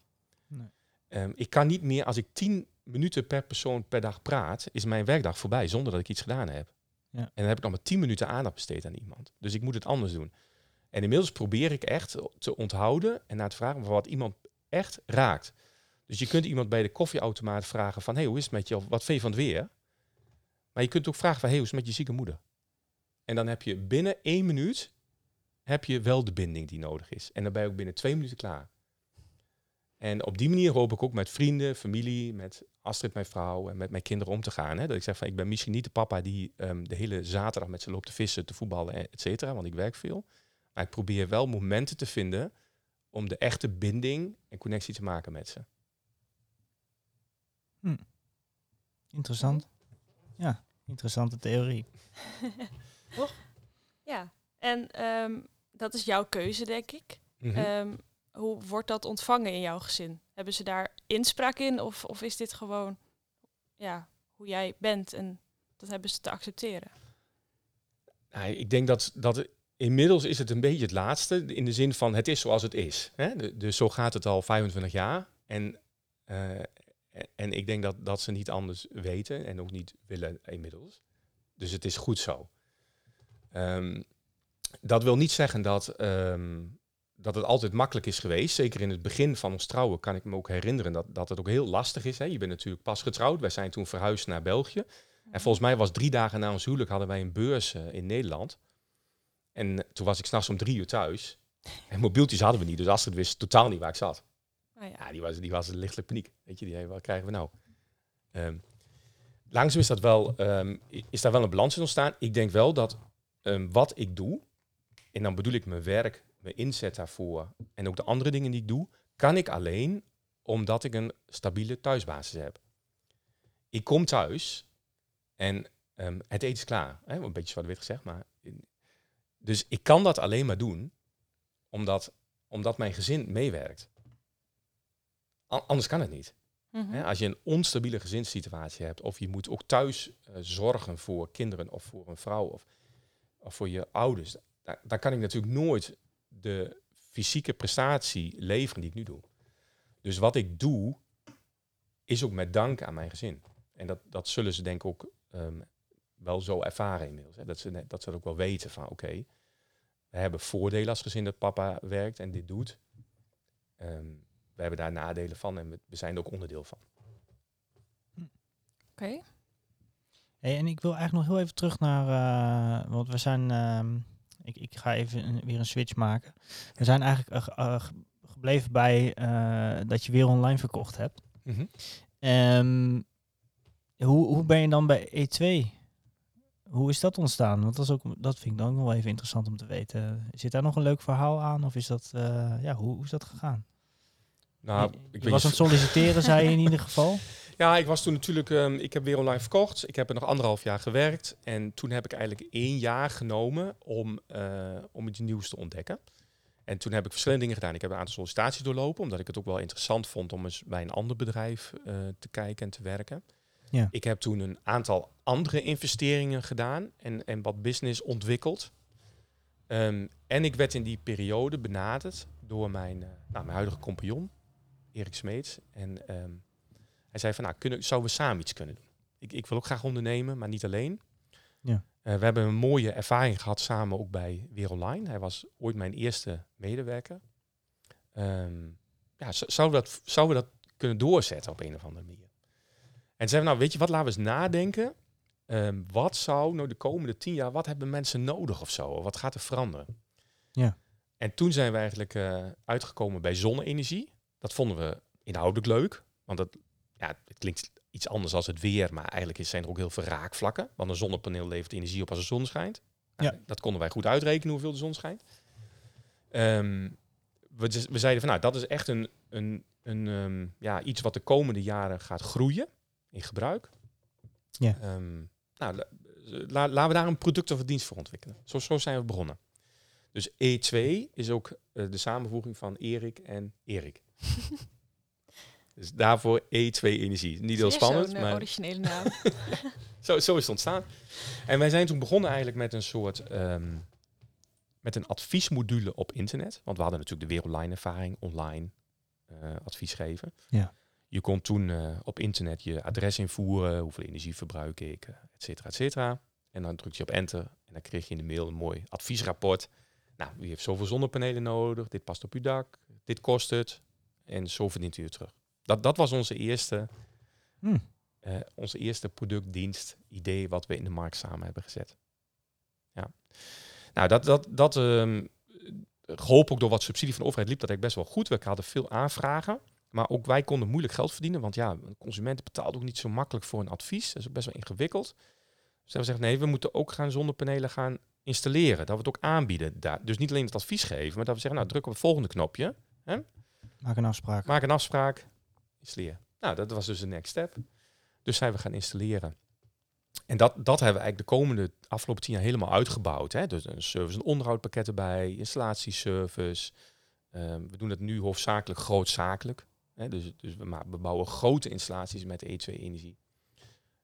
Speaker 2: Nee.
Speaker 3: Ehm, ik kan niet meer, als ik tien minuten per persoon per dag praat, is mijn werkdag voorbij zonder dat ik iets gedaan heb.
Speaker 2: Ja.
Speaker 3: En dan heb ik nog maar tien minuten aandacht besteed aan iemand. Dus ik moet het anders doen. En inmiddels probeer ik echt te onthouden en naar te vragen wat iemand echt raakt. Dus je kunt iemand bij de koffieautomaat vragen van, hey, hoe is het met je? Of wat vind je van het weer? Maar je kunt ook vragen van, hey, hoe is het met je zieke moeder? En dan heb je binnen één minuut heb je wel de binding die nodig is. En dan ben je ook binnen twee minuten klaar. En op die manier hoop ik ook met vrienden, familie, met Astrid, mijn vrouw en met mijn kinderen om te gaan. Hè? Dat ik zeg van, ik ben misschien niet de papa die ehm, de hele zaterdag met ze loopt te vissen, te voetballen, et cetera, want ik werk veel. Maar ik probeer wel momenten te vinden om de echte binding en connectie te maken met ze.
Speaker 2: Interessant. Ja, interessante theorie.
Speaker 4: Ja, en ehm, dat is jouw keuze, denk ik.
Speaker 3: Mhm.
Speaker 4: Ehm, hoe wordt dat ontvangen in jouw gezin? Hebben ze daar inspraak in of, of is dit gewoon ja, hoe jij bent en dat hebben ze te accepteren?
Speaker 3: Nou, ik denk dat, dat inmiddels is het een beetje het laatste. In de zin van het is zoals het is. Hè? Dus zo gaat het al 25 jaar. En, eh, en ik denk dat, dat ze niet anders weten en ook niet willen inmiddels. Dus het is goed zo. Ehm, dat wil niet zeggen dat, ehm, dat het altijd makkelijk is geweest. Zeker in het begin van ons trouwen kan ik me ook herinneren dat, dat het ook heel lastig is. Hè? Je bent natuurlijk pas getrouwd. Wij zijn toen verhuisd naar België. En volgens mij was drie dagen na ons huwelijk hadden wij een beurs eh, in Nederland. En toen was ik s'nachts om drie uur thuis. En mobieltjes hadden we niet, dus Astrid wist totaal niet waar ik zat.
Speaker 4: Nou ja,
Speaker 3: Ja, die was, die was lichtelijk paniek. Weet je, die, hey, wat krijgen we nou? Ehm, langzaam is, dat wel, ehm, is daar wel een balans in ontstaan. Ik denk wel dat ehm, wat ik doe, en dan bedoel ik mijn werk, mijn inzet daarvoor en ook de andere dingen die ik doe, kan ik alleen omdat ik een stabiele thuisbasis heb. Ik kom thuis en het eten is klaar. Hè? Een beetje zwart-wit gezegd, maar... Dus ik kan dat alleen maar doen omdat, omdat mijn gezin meewerkt. An- anders kan het niet.
Speaker 4: mhm.
Speaker 3: Als je een onstabiele gezinssituatie hebt, of je moet ook thuis eh, zorgen voor kinderen of voor een vrouw of, of voor je ouders, dan, dan kan ik natuurlijk nooit de fysieke prestatie leveren die ik nu doe. Dus wat ik doe, is ook met dank aan mijn gezin. En dat, dat zullen ze denk ik ook ehm, wel zo ervaren inmiddels. Hè. Dat, ze, dat ze ook wel weten van oké, we hebben voordelen als gezin dat papa werkt en dit doet. Ehm, we hebben daar nadelen van en we, we zijn er ook onderdeel van.
Speaker 4: Oké.
Speaker 2: Hey, en ik wil eigenlijk nog heel even terug naar, eh, want we zijn, ehm, ik, ik ga even een- weer een switch maken. We zijn eigenlijk eh, eh, ge- gebleven bij eh, dat je weer online verkocht hebt. Ehm, hoe, hoe ben je dan bij E2? Hoe is dat ontstaan? Want dat, is ook, dat vind ik dan ook wel even interessant om te weten. Zit daar nog een leuk verhaal aan? Of is dat, eh, ja, hoe, hoe is dat gegaan?
Speaker 3: Nou,
Speaker 2: je,
Speaker 3: ik
Speaker 2: je was aan het solliciteren, zei je in ieder geval.
Speaker 3: Ja, ik was toen natuurlijk, ehm, ik heb weer online verkocht. Ik heb er nog anderhalf jaar gewerkt. En toen heb ik eigenlijk één jaar genomen om, eh, om iets nieuws te ontdekken. En toen heb ik verschillende dingen gedaan. Ik heb een aantal sollicitaties doorlopen, omdat ik het ook wel interessant vond om eens bij een ander bedrijf eh, te kijken en te werken.
Speaker 2: Ja.
Speaker 3: Ik heb toen een aantal andere investeringen gedaan en, en wat business ontwikkeld. Ehm, en ik werd in die periode benaderd door mijn, eh, nou, mijn huidige compagnon, Erik Smeets. En ehm, Hij zei van, nou, kunnen, zouden we samen iets kunnen doen? Ik, ik wil ook graag ondernemen, maar niet alleen.
Speaker 2: Ja.
Speaker 3: Eh, we hebben een mooie ervaring gehad samen ook bij Weer Online. Hij was ooit mijn eerste medewerker. Ehm, ja, zouden we, dat, zouden we dat kunnen doorzetten op een of andere manier? En zeiden we, nou, weet je wat, laten we eens nadenken. Ehm, wat zou nou de komende tien jaar, wat hebben mensen nodig of zo? Wat gaat er veranderen?
Speaker 2: Ja.
Speaker 3: En toen zijn we eigenlijk eh, uitgekomen bij zonne-energie. Dat vonden we inhoudelijk leuk. Want dat, ja, het klinkt iets anders als het weer, maar eigenlijk is- zijn er ook heel veel raakvlakken. Want een zonnepaneel levert energie op als de zon schijnt. Nou,
Speaker 2: Ja.
Speaker 3: Dat konden wij goed uitrekenen hoeveel de zon schijnt. Ehm, we, z- we zeiden van nou, dat is echt een, een, een, ehm, ja, iets wat de komende jaren gaat groeien in gebruik.
Speaker 2: Ja.
Speaker 3: Ehm, nou, la- la- laten we daar een product of een dienst voor ontwikkelen. Zo, zo zijn we begonnen. Dus E2 is ook eh, de samenvoeging van Erik en Erik. dus daarvoor E2 energie. Niet heel spannend,
Speaker 4: zo'n, eh,
Speaker 3: maar
Speaker 4: originele naam.
Speaker 3: zo, zo is het ontstaan. En wij zijn toen begonnen eigenlijk met een soort ehm, met een adviesmodule op internet. Want we hadden natuurlijk de wereldline ervaring, online eh, advies geven.
Speaker 2: Ja.
Speaker 3: Je kon toen eh, op internet je adres invoeren, hoeveel energie verbruik ik, eh, et cetera, et cetera. En dan druk je op enter en dan kreeg je in de mail een mooi adviesrapport. Nou, u heeft zoveel zonnepanelen nodig, dit past op uw dak, dit kost het en zo verdient u het terug. Dat, dat was onze eerste,
Speaker 2: Hm.
Speaker 3: eh, onze eerste productdienst idee wat we in de markt samen hebben gezet. Ja. Nou, dat, dat, dat ehm, geholpen ook door wat subsidie van de overheid liep dat eigenlijk best wel goed. We hadden veel aanvragen, maar ook wij konden moeilijk geld verdienen, want ja, een consument betaalt ook niet zo makkelijk voor een advies. Dat is ook best wel ingewikkeld. Dus hebben we gezegd, nee, we moeten ook gaan zonnepanelen gaan installeren. Dat we het ook aanbieden. Daar. Dus niet alleen het advies geven, maar dat we zeggen, nou, druk op het volgende knopje.
Speaker 2: Maak een afspraak.
Speaker 3: Maak een afspraak, installeer. Nou, dat was dus de next step. Dus zijn we gaan installeren. En dat, dat hebben we eigenlijk de komende afgelopen tien jaar helemaal uitgebouwd. Hè? Dus een service- en onderhoudpakket erbij, installatieservice. Ehm, we doen het nu hoofdzakelijk grootzakelijk. Hè? Dus, dus we, we bouwen grote installaties met E2-energie.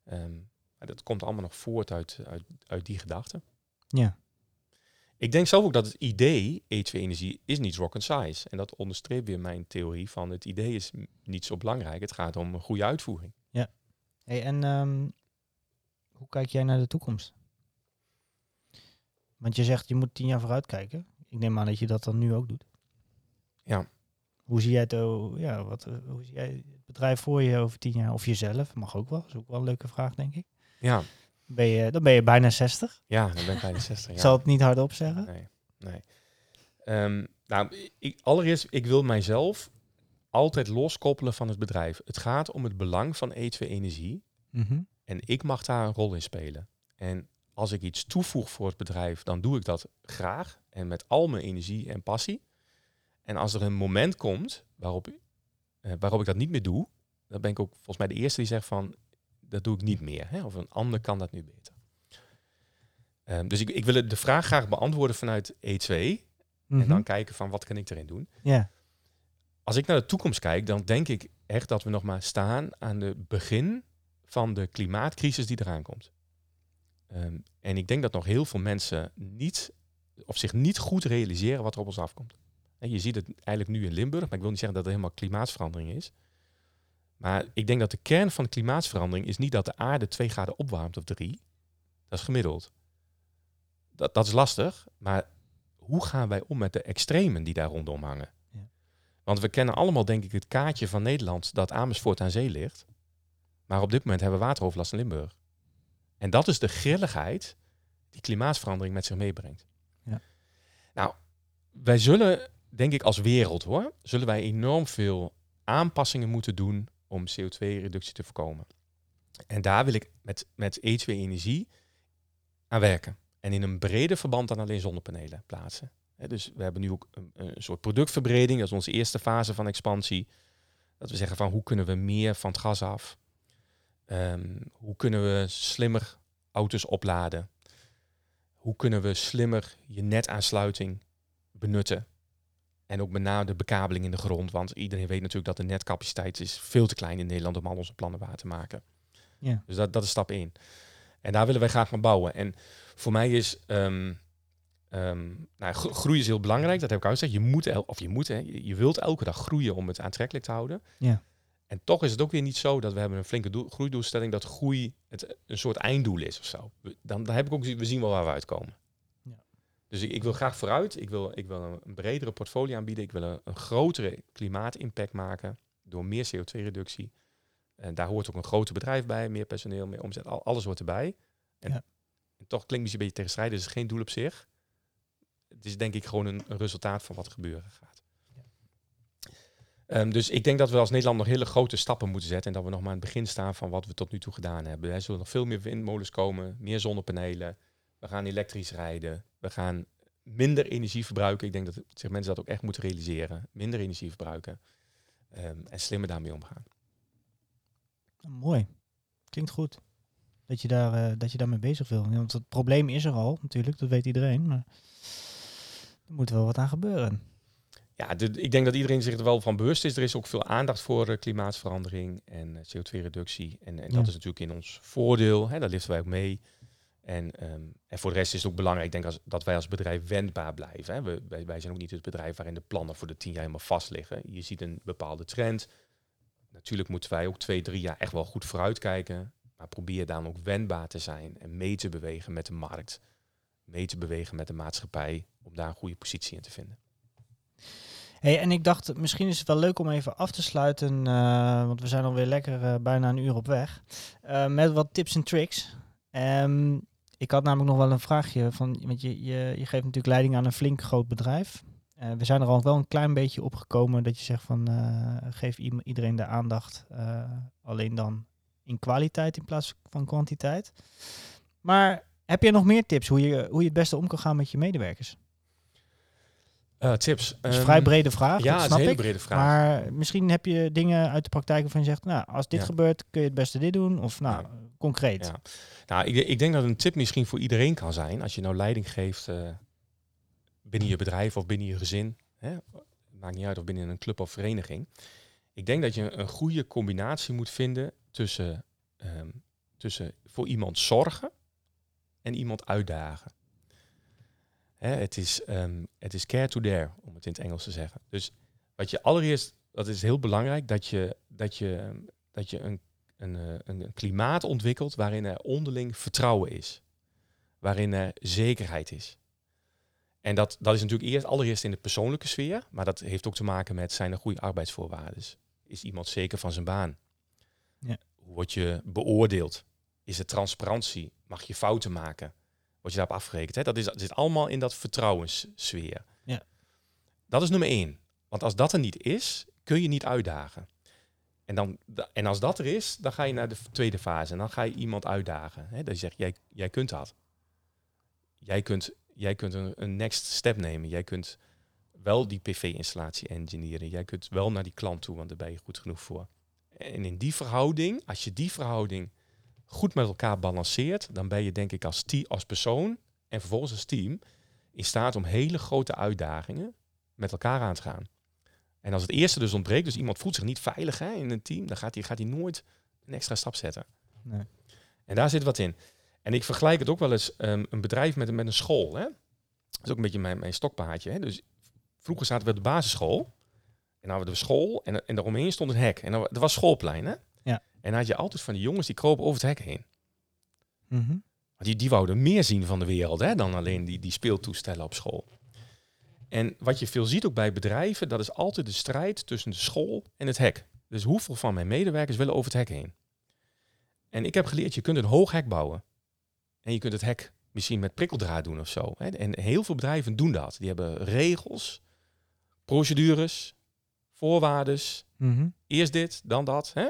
Speaker 3: Ehm, maar dat komt allemaal nog voort uit, uit, uit die gedachte.
Speaker 2: Ja.
Speaker 3: Ik denk zelf ook dat het idee E2-energie is niet rocket science. En dat onderstreept weer mijn theorie van het idee is niet zo belangrijk. Het gaat om een goede uitvoering.
Speaker 2: Hey, en ehm, hoe kijk jij naar de toekomst? Want je zegt je moet tien jaar vooruit kijken. Ik neem aan dat je dat dan nu ook doet.
Speaker 3: Ja.
Speaker 2: Hoe zie jij het, oh, ja, wat, eh, hoe zie jij het bedrijf voor je over tien jaar? Of jezelf, mag ook wel. Dat is ook wel een leuke vraag, denk ik.
Speaker 3: Ja,
Speaker 2: Ben je, dan ben je bijna 60.
Speaker 3: ja dan ben ik bijna 60
Speaker 2: Ik
Speaker 3: jaar.
Speaker 2: zal het niet hardop zeggen.
Speaker 3: Nee, nee. Ehm, nou, ik, allereerst, ik wil mijzelf altijd loskoppelen van het bedrijf. Het gaat om het belang van E2-energie.
Speaker 2: Mhm.
Speaker 3: En ik mag daar een rol in spelen. En als ik iets toevoeg voor het bedrijf, dan doe ik dat graag en met al mijn energie en passie. En als er een moment komt waarop, eh, waarop ik dat niet meer doe, dan ben ik ook volgens mij de eerste die zegt van, dat doe ik niet meer. Hè? Of een ander kan dat nu beter. Ehm, dus ik, ik wil de vraag graag beantwoorden vanuit E2 en
Speaker 2: Mhm.
Speaker 3: dan kijken van wat kan ik erin doen.
Speaker 2: Ja.
Speaker 3: Als ik naar de toekomst kijk, dan denk ik echt dat we nog maar staan aan het begin van de klimaatcrisis die eraan komt. Ehm, en ik denk dat nog heel veel mensen niet, of zich niet goed realiseren wat er op ons afkomt. Je ziet het eigenlijk nu in Limburg, maar ik wil niet zeggen dat er helemaal klimaatverandering is. Maar ik denk dat de kern van de klimaatverandering is niet dat de aarde twee graden opwarmt of drie. Dat is gemiddeld. Dat, dat is lastig, maar hoe gaan wij om met de extremen die daar rondom hangen?
Speaker 2: Ja.
Speaker 3: Want we kennen allemaal, denk ik, het kaartje van Nederland dat Amersfoort aan zee ligt. Maar op dit moment hebben we wateroverlast in Limburg. En dat is de grilligheid die klimaatverandering met zich meebrengt.
Speaker 2: Ja.
Speaker 3: Nou, wij zullen, denk ik als wereld hoor, zullen wij enorm veel aanpassingen moeten doen om CO2-reductie te voorkomen. En daar wil ik met, met E2-energie aan werken. En in een breder verband dan alleen zonnepanelen plaatsen. Dus we hebben nu ook een, een soort productverbreding. Dat is onze eerste fase van expansie. Dat we zeggen van hoe kunnen we meer van het gas af? Ehm, hoe kunnen we slimmer auto's opladen? Hoe kunnen we slimmer je netaansluiting benutten? En ook met name de bekabeling in de grond. Want iedereen weet natuurlijk dat de netcapaciteit is veel te klein in Nederland om al onze plannen waar te maken.
Speaker 2: Ja.
Speaker 3: Dus dat, dat is stap 1. En daar willen wij graag aan bouwen. En voor mij is ehm, ehm, nou, gro- groei is heel belangrijk. Dat heb ik al gezegd. Je moet, el- of je moet, hè, je wilt elke dag groeien om het aantrekkelijk te houden.
Speaker 2: Ja.
Speaker 3: En toch is het ook weer niet zo dat we hebben een flinke doel, groeidoelstelling, dat groei het een soort einddoel is of zo. Dan, dan heb ik ook, we zien wel waar we uitkomen. Dus ik, ik wil graag vooruit. Ik wil, ik wil een, bredere portfolio aanbieden. Ik wil een, een grotere klimaatimpact maken door meer CO2-reductie. En daar hoort ook een groter bedrijf bij, meer personeel, meer omzet. Al, alles hoort erbij. En,
Speaker 2: Ja.
Speaker 3: en toch klinkt het een beetje tegenstrijdig. Het is geen doel op zich. Het is denk ik gewoon een, een resultaat van wat er gebeuren gaat. Ehm, dus ik denk dat we als Nederland nog hele grote stappen moeten zetten. En dat we nog maar aan het begin staan van wat we tot nu toe gedaan hebben. Er zullen nog veel meer windmolens komen, meer zonnepanelen. We gaan elektrisch rijden. We gaan minder energie verbruiken. Ik denk dat zich mensen dat ook echt moeten realiseren. Minder energie verbruiken. Ehm, en slimmer daarmee omgaan.
Speaker 2: Mooi. Klinkt goed. Dat je, daar, eh, dat je daarmee bezig wil. Want het probleem is er al, natuurlijk. Dat weet iedereen. Maar er moet wel wat aan gebeuren.
Speaker 3: Ja, de- ik denk dat iedereen zich er wel van bewust is. Er is ook veel aandacht voor eh, klimaatverandering en eh, CO2-reductie. En, en
Speaker 2: Ja.
Speaker 3: dat is natuurlijk in ons voordeel. Hè, daar liften wij ook mee. En, ehm, en voor de rest is het ook belangrijk ik denk als, dat wij als bedrijf wendbaar blijven. Hè. We, wij, zijn ook niet het bedrijf waarin de plannen voor de tien jaar helemaal vast liggen. Je ziet een bepaalde trend. Natuurlijk moeten wij ook twee, drie jaar echt wel goed vooruitkijken. Maar probeer dan ook wendbaar te zijn en mee te bewegen met de markt. Mee te bewegen met de maatschappij. Om daar een goede positie in te vinden.
Speaker 2: Hey, en ik dacht, misschien is het wel leuk om even af te sluiten, eh, want we zijn alweer lekker eh, bijna een uur op weg, eh, met wat tips en tricks. Ehm, ik had namelijk nog wel een vraagje, van, want je, je, je geeft natuurlijk leiding aan een flink groot bedrijf. Eh, we zijn er al wel een klein beetje op gekomen dat je zegt van, eh, geef iedereen de aandacht, eh, alleen dan in kwaliteit in plaats van kwantiteit. Maar heb je nog meer tips hoe je, hoe je het beste om kan gaan met je medewerkers?
Speaker 3: Eh, tips.
Speaker 2: Dat is een
Speaker 3: Ehm,
Speaker 2: vrij brede vraag,
Speaker 3: Ja,
Speaker 2: dat
Speaker 3: het is
Speaker 2: snap
Speaker 3: een hele
Speaker 2: ik.
Speaker 3: brede vraag.
Speaker 2: Maar misschien heb je dingen uit de praktijk waarvan je zegt, nou, als dit
Speaker 3: Ja.
Speaker 2: gebeurt, kun je het beste dit doen. Of nou,
Speaker 3: Ja.
Speaker 2: concreet.
Speaker 3: Ja. Nou, ik, ik denk dat een tip misschien voor iedereen kan zijn. Als je nou leiding geeft eh, binnen je bedrijf of binnen je gezin. Hè? Maakt niet uit of binnen een club of vereniging. Ik denk dat je een goede combinatie moet vinden tussen, ehm, tussen voor iemand zorgen en iemand uitdagen. Hè, het, is, ehm, het is care to dare, om het in het Engels te zeggen. Dus wat je allereerst, dat is heel belangrijk, dat je, dat je, dat je een een, eh, een, een klimaat ontwikkelt waarin er onderling vertrouwen is. Waarin er zekerheid is. En dat, dat is natuurlijk eerst, allereerst in de persoonlijke sfeer, maar dat heeft ook te maken met zijn er goede arbeidsvoorwaarden. Is iemand zeker van zijn baan?
Speaker 2: Ja.
Speaker 3: Hoe word je beoordeeld? Is er transparantie? Mag je fouten maken? Word je daarop afgerekend? Hè? Dat, is, dat zit allemaal in dat vertrouwenssfeer.
Speaker 2: Ja.
Speaker 3: Dat is nummer één. Want als dat er niet is, kun je niet uitdagen. En, dan, en als dat er is, dan ga je naar de tweede fase. En dan ga je iemand uitdagen. Hè? Dat je zegt, jij, jij kunt dat. Jij kunt, jij kunt een, een next step nemen. Jij kunt wel die PV-installatie engineeren. Jij kunt wel naar die klant toe, want daar ben je goed genoeg voor. En in die verhouding, als je die verhouding goed met elkaar balanceert, dan ben je denk ik als, team, als persoon en vervolgens als team in staat om hele grote uitdagingen met elkaar aan te gaan. En als het eerste dus ontbreekt, dus iemand voelt zich niet veilig hè, in een team, dan gaat hij, gaat hij nooit een extra stap zetten.
Speaker 2: Nee.
Speaker 3: En daar zit wat in. En ik vergelijk het ook wel eens um, een bedrijf met, met een school. Hè? Dat is ook een beetje mijn, mijn stokpaardje. Hè? Dus vroeger zaten we op de basisschool. En dan hadden we de school en, en daaromheen stond een hek. En dat was schoolplein. Hè?
Speaker 2: Ja.
Speaker 3: En dan had je altijd van die jongens die kropen over het hek heen.
Speaker 2: Mhm.
Speaker 3: Die, die wouden meer zien van de wereld hè, dan alleen die, die speeltoestellen op school. En wat je veel ziet ook bij bedrijven, dat is altijd de strijd tussen de school en het hek. Dus hoeveel van mijn medewerkers willen over het hek heen? En ik heb geleerd, je kunt een hoog hek bouwen. En je kunt het hek misschien met prikkeldraad doen of zo. Hè? En heel veel bedrijven doen dat. Die hebben regels, procedures, voorwaarden.
Speaker 2: Mhm.
Speaker 3: Eerst dit, dan dat. Hè?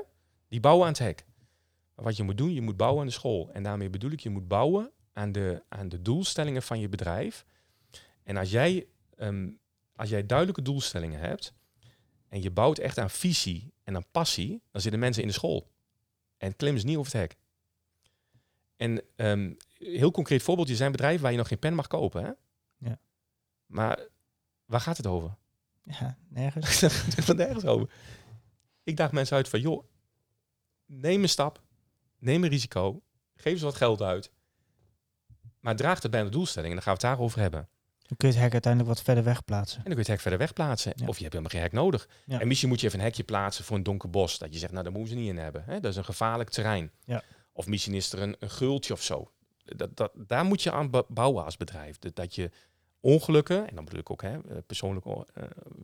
Speaker 3: Die bouwen aan het hek. Maar wat je moet doen, je moet bouwen aan de school. En daarmee bedoel ik, je moet bouwen aan de, aan de doelstellingen van je bedrijf. En als jij, um, als jij duidelijke doelstellingen hebt en je bouwt echt aan visie en aan passie, dan zitten mensen in de school. En klimmen ze niet over het hek. En um, heel concreet voorbeeld, je zijn bedrijf waar je nog geen pen mag kopen. Hè?
Speaker 2: Ja.
Speaker 3: Maar waar gaat het over?
Speaker 2: Ja, nergens.
Speaker 3: Het gaat nergens over. Ik daag mensen uit van, joh, neem een stap, neem een risico, geef ze wat geld uit, maar draag het bij de doelstelling en dan gaan we het daarover hebben.
Speaker 2: Dan kun je het hek uiteindelijk wat verder weg plaatsen.
Speaker 3: En dan kun je het hek verder weg plaatsen.
Speaker 2: Ja.
Speaker 3: Of je hebt helemaal geen hek nodig.
Speaker 2: Ja.
Speaker 3: En misschien moet je even een hekje plaatsen voor een donker bos. Dat je zegt, nou, daar moeten ze niet in hebben. Hè? Dat is een gevaarlijk terrein.
Speaker 2: Ja.
Speaker 3: Of misschien is er een, een gultje of zo. Dat, dat, daar moet je aan bouwen als bedrijf. Dat, dat je ongelukken, en dan bedoel ik ook hè, eh, persoonlijk uh,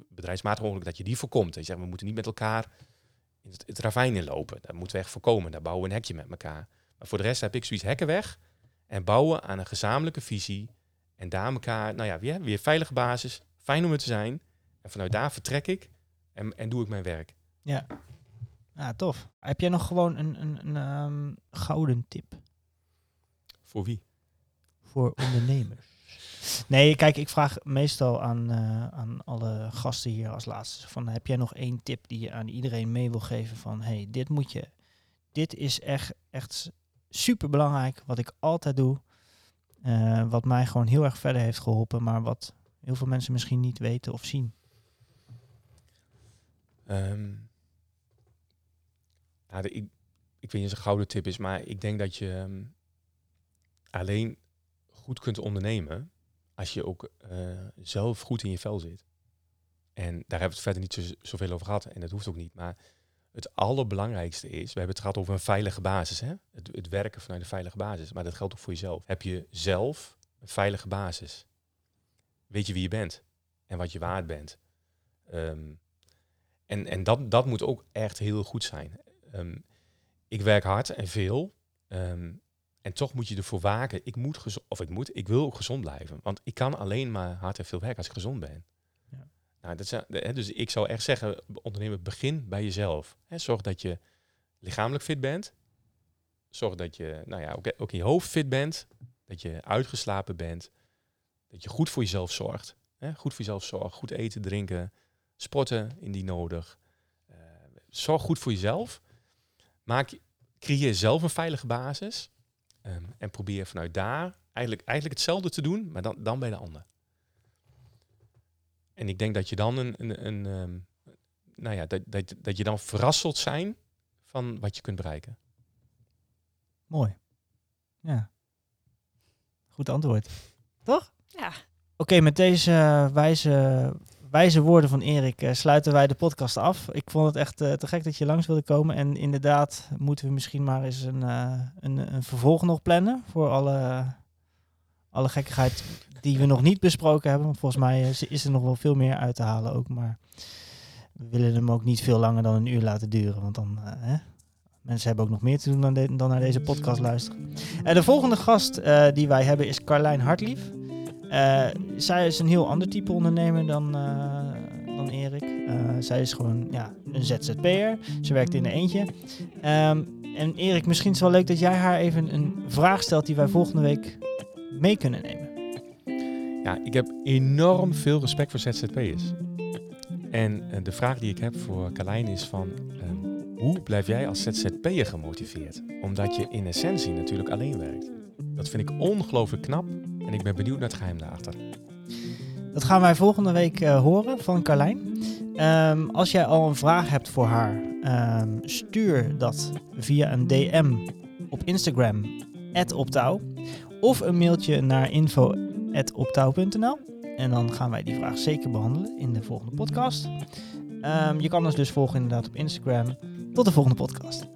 Speaker 3: bedrijfsmatig ongelukken, dat je die voorkomt. Dat je zegt, we moeten niet met elkaar in het, het ravijn inlopen. Dat moeten we echt voorkomen. Daar bouwen we een hekje met elkaar. Maar voor de rest heb ik zoiets hekken weg en bouwen aan een gezamenlijke visie. En daar elkaar, nou ja, weer, weer veilige basis. Fijn om er te zijn. En vanuit daar vertrek ik en, en doe ik mijn werk.
Speaker 2: Ja. Ja, tof. Heb jij nog gewoon een, een, een ehm, gouden tip
Speaker 3: Voor wie?
Speaker 2: voor ondernemers? Nee, kijk, ik vraag meestal aan, eh, aan alle gasten hier als laatste van heb jij nog één tip die je aan iedereen mee wil geven van hey, dit moet je, dit is echt, echt super belangrijk wat ik altijd doe, eh, wat mij gewoon heel erg verder heeft geholpen, maar wat heel veel mensen misschien niet weten of zien.
Speaker 3: Ehm, nou, ik, ik weet niet of het een gouden tip is, maar ik denk dat je ehm, alleen goed kunt ondernemen als je ook eh, zelf goed in je vel zit. En daar hebben we het verder niet zo, zoveel over gehad en dat hoeft ook niet. Maar het allerbelangrijkste is, we hebben het gehad over een veilige basis. Hè? Het, het werken vanuit een veilige basis. Maar dat geldt ook voor jezelf. Heb je zelf een veilige basis? Weet je wie je bent en wat je waard bent? Ehm, en en dat, dat moet ook echt heel goed zijn. Ehm, ik werk hard en veel. ehm, en toch moet je ervoor waken. Ik moet gezond, of ik moet, ik wil ook gezond blijven. Want ik kan alleen maar hard en veel werken als ik gezond ben.
Speaker 2: Ja.
Speaker 3: Nou, dat zijn, dus ik zou echt zeggen, ondernemer, begin bij jezelf. Zorg dat je lichamelijk fit bent. Zorg dat je nou ja, ook, ook in je hoofd fit bent. Dat je uitgeslapen bent. Dat je goed voor jezelf zorgt. Goed voor jezelf zorgen. Goed eten, drinken. Sporten indien nodig. Eh, zorg goed voor jezelf. Maak, creëer zelf een veilige basis. Ehm, en probeer vanuit daar eigenlijk, eigenlijk hetzelfde te doen, maar dan, dan bij de ander. En ik denk dat je dan een, een, een ehm, nou ja, dat, dat, dat je dan verrast zult zijn van wat je kunt bereiken.
Speaker 2: Mooi. Ja. Goed antwoord. Toch?
Speaker 4: Ja,
Speaker 2: Oké, met deze wijze, wijze woorden van Erik eh, sluiten wij de podcast af. Ik vond het echt eh, te gek dat je langs wilde komen. En inderdaad moeten we misschien maar eens een, eh, een, een vervolg nog plannen voor alle, alle gekkigheid die we nog niet besproken hebben. Volgens mij is, er nog wel veel meer uit te halen ook. Maar we willen hem ook niet veel langer dan een uur laten duren. Want dan, hè? mensen hebben ook nog meer te doen dan, dan naar deze podcast luisteren. En de volgende gast die wij hebben is Carlijn Hartlief. Eh, zij is een heel ander type ondernemer dan, eh, dan Erik. Eh, zij is gewoon ja, een ZZP'er. Ze werkt in een eentje. Ehm, en Erik, misschien is het wel leuk dat jij haar even een vraag stelt die wij volgende week mee kunnen nemen.
Speaker 3: Ja, ik heb enorm veel respect voor ZZP'ers. En de vraag die ik heb voor Carlijn is van... ehm, hoe blijf jij als ZZP'er gemotiveerd? Omdat je in essentie natuurlijk alleen werkt. Dat vind ik ongelooflijk knap en ik ben benieuwd naar het geheim daarachter.
Speaker 2: Dat gaan wij volgende week eh, horen van Carlijn. Ehm, als jij al een vraag hebt voor haar, ehm, stuur dat via een DM op Instagram, optouw. Of een mailtje naar info.optouw.nl. En dan gaan wij die vraag zeker behandelen in de volgende podcast. Ehm, je kan ons dus volgen inderdaad op Instagram. Tot de volgende podcast.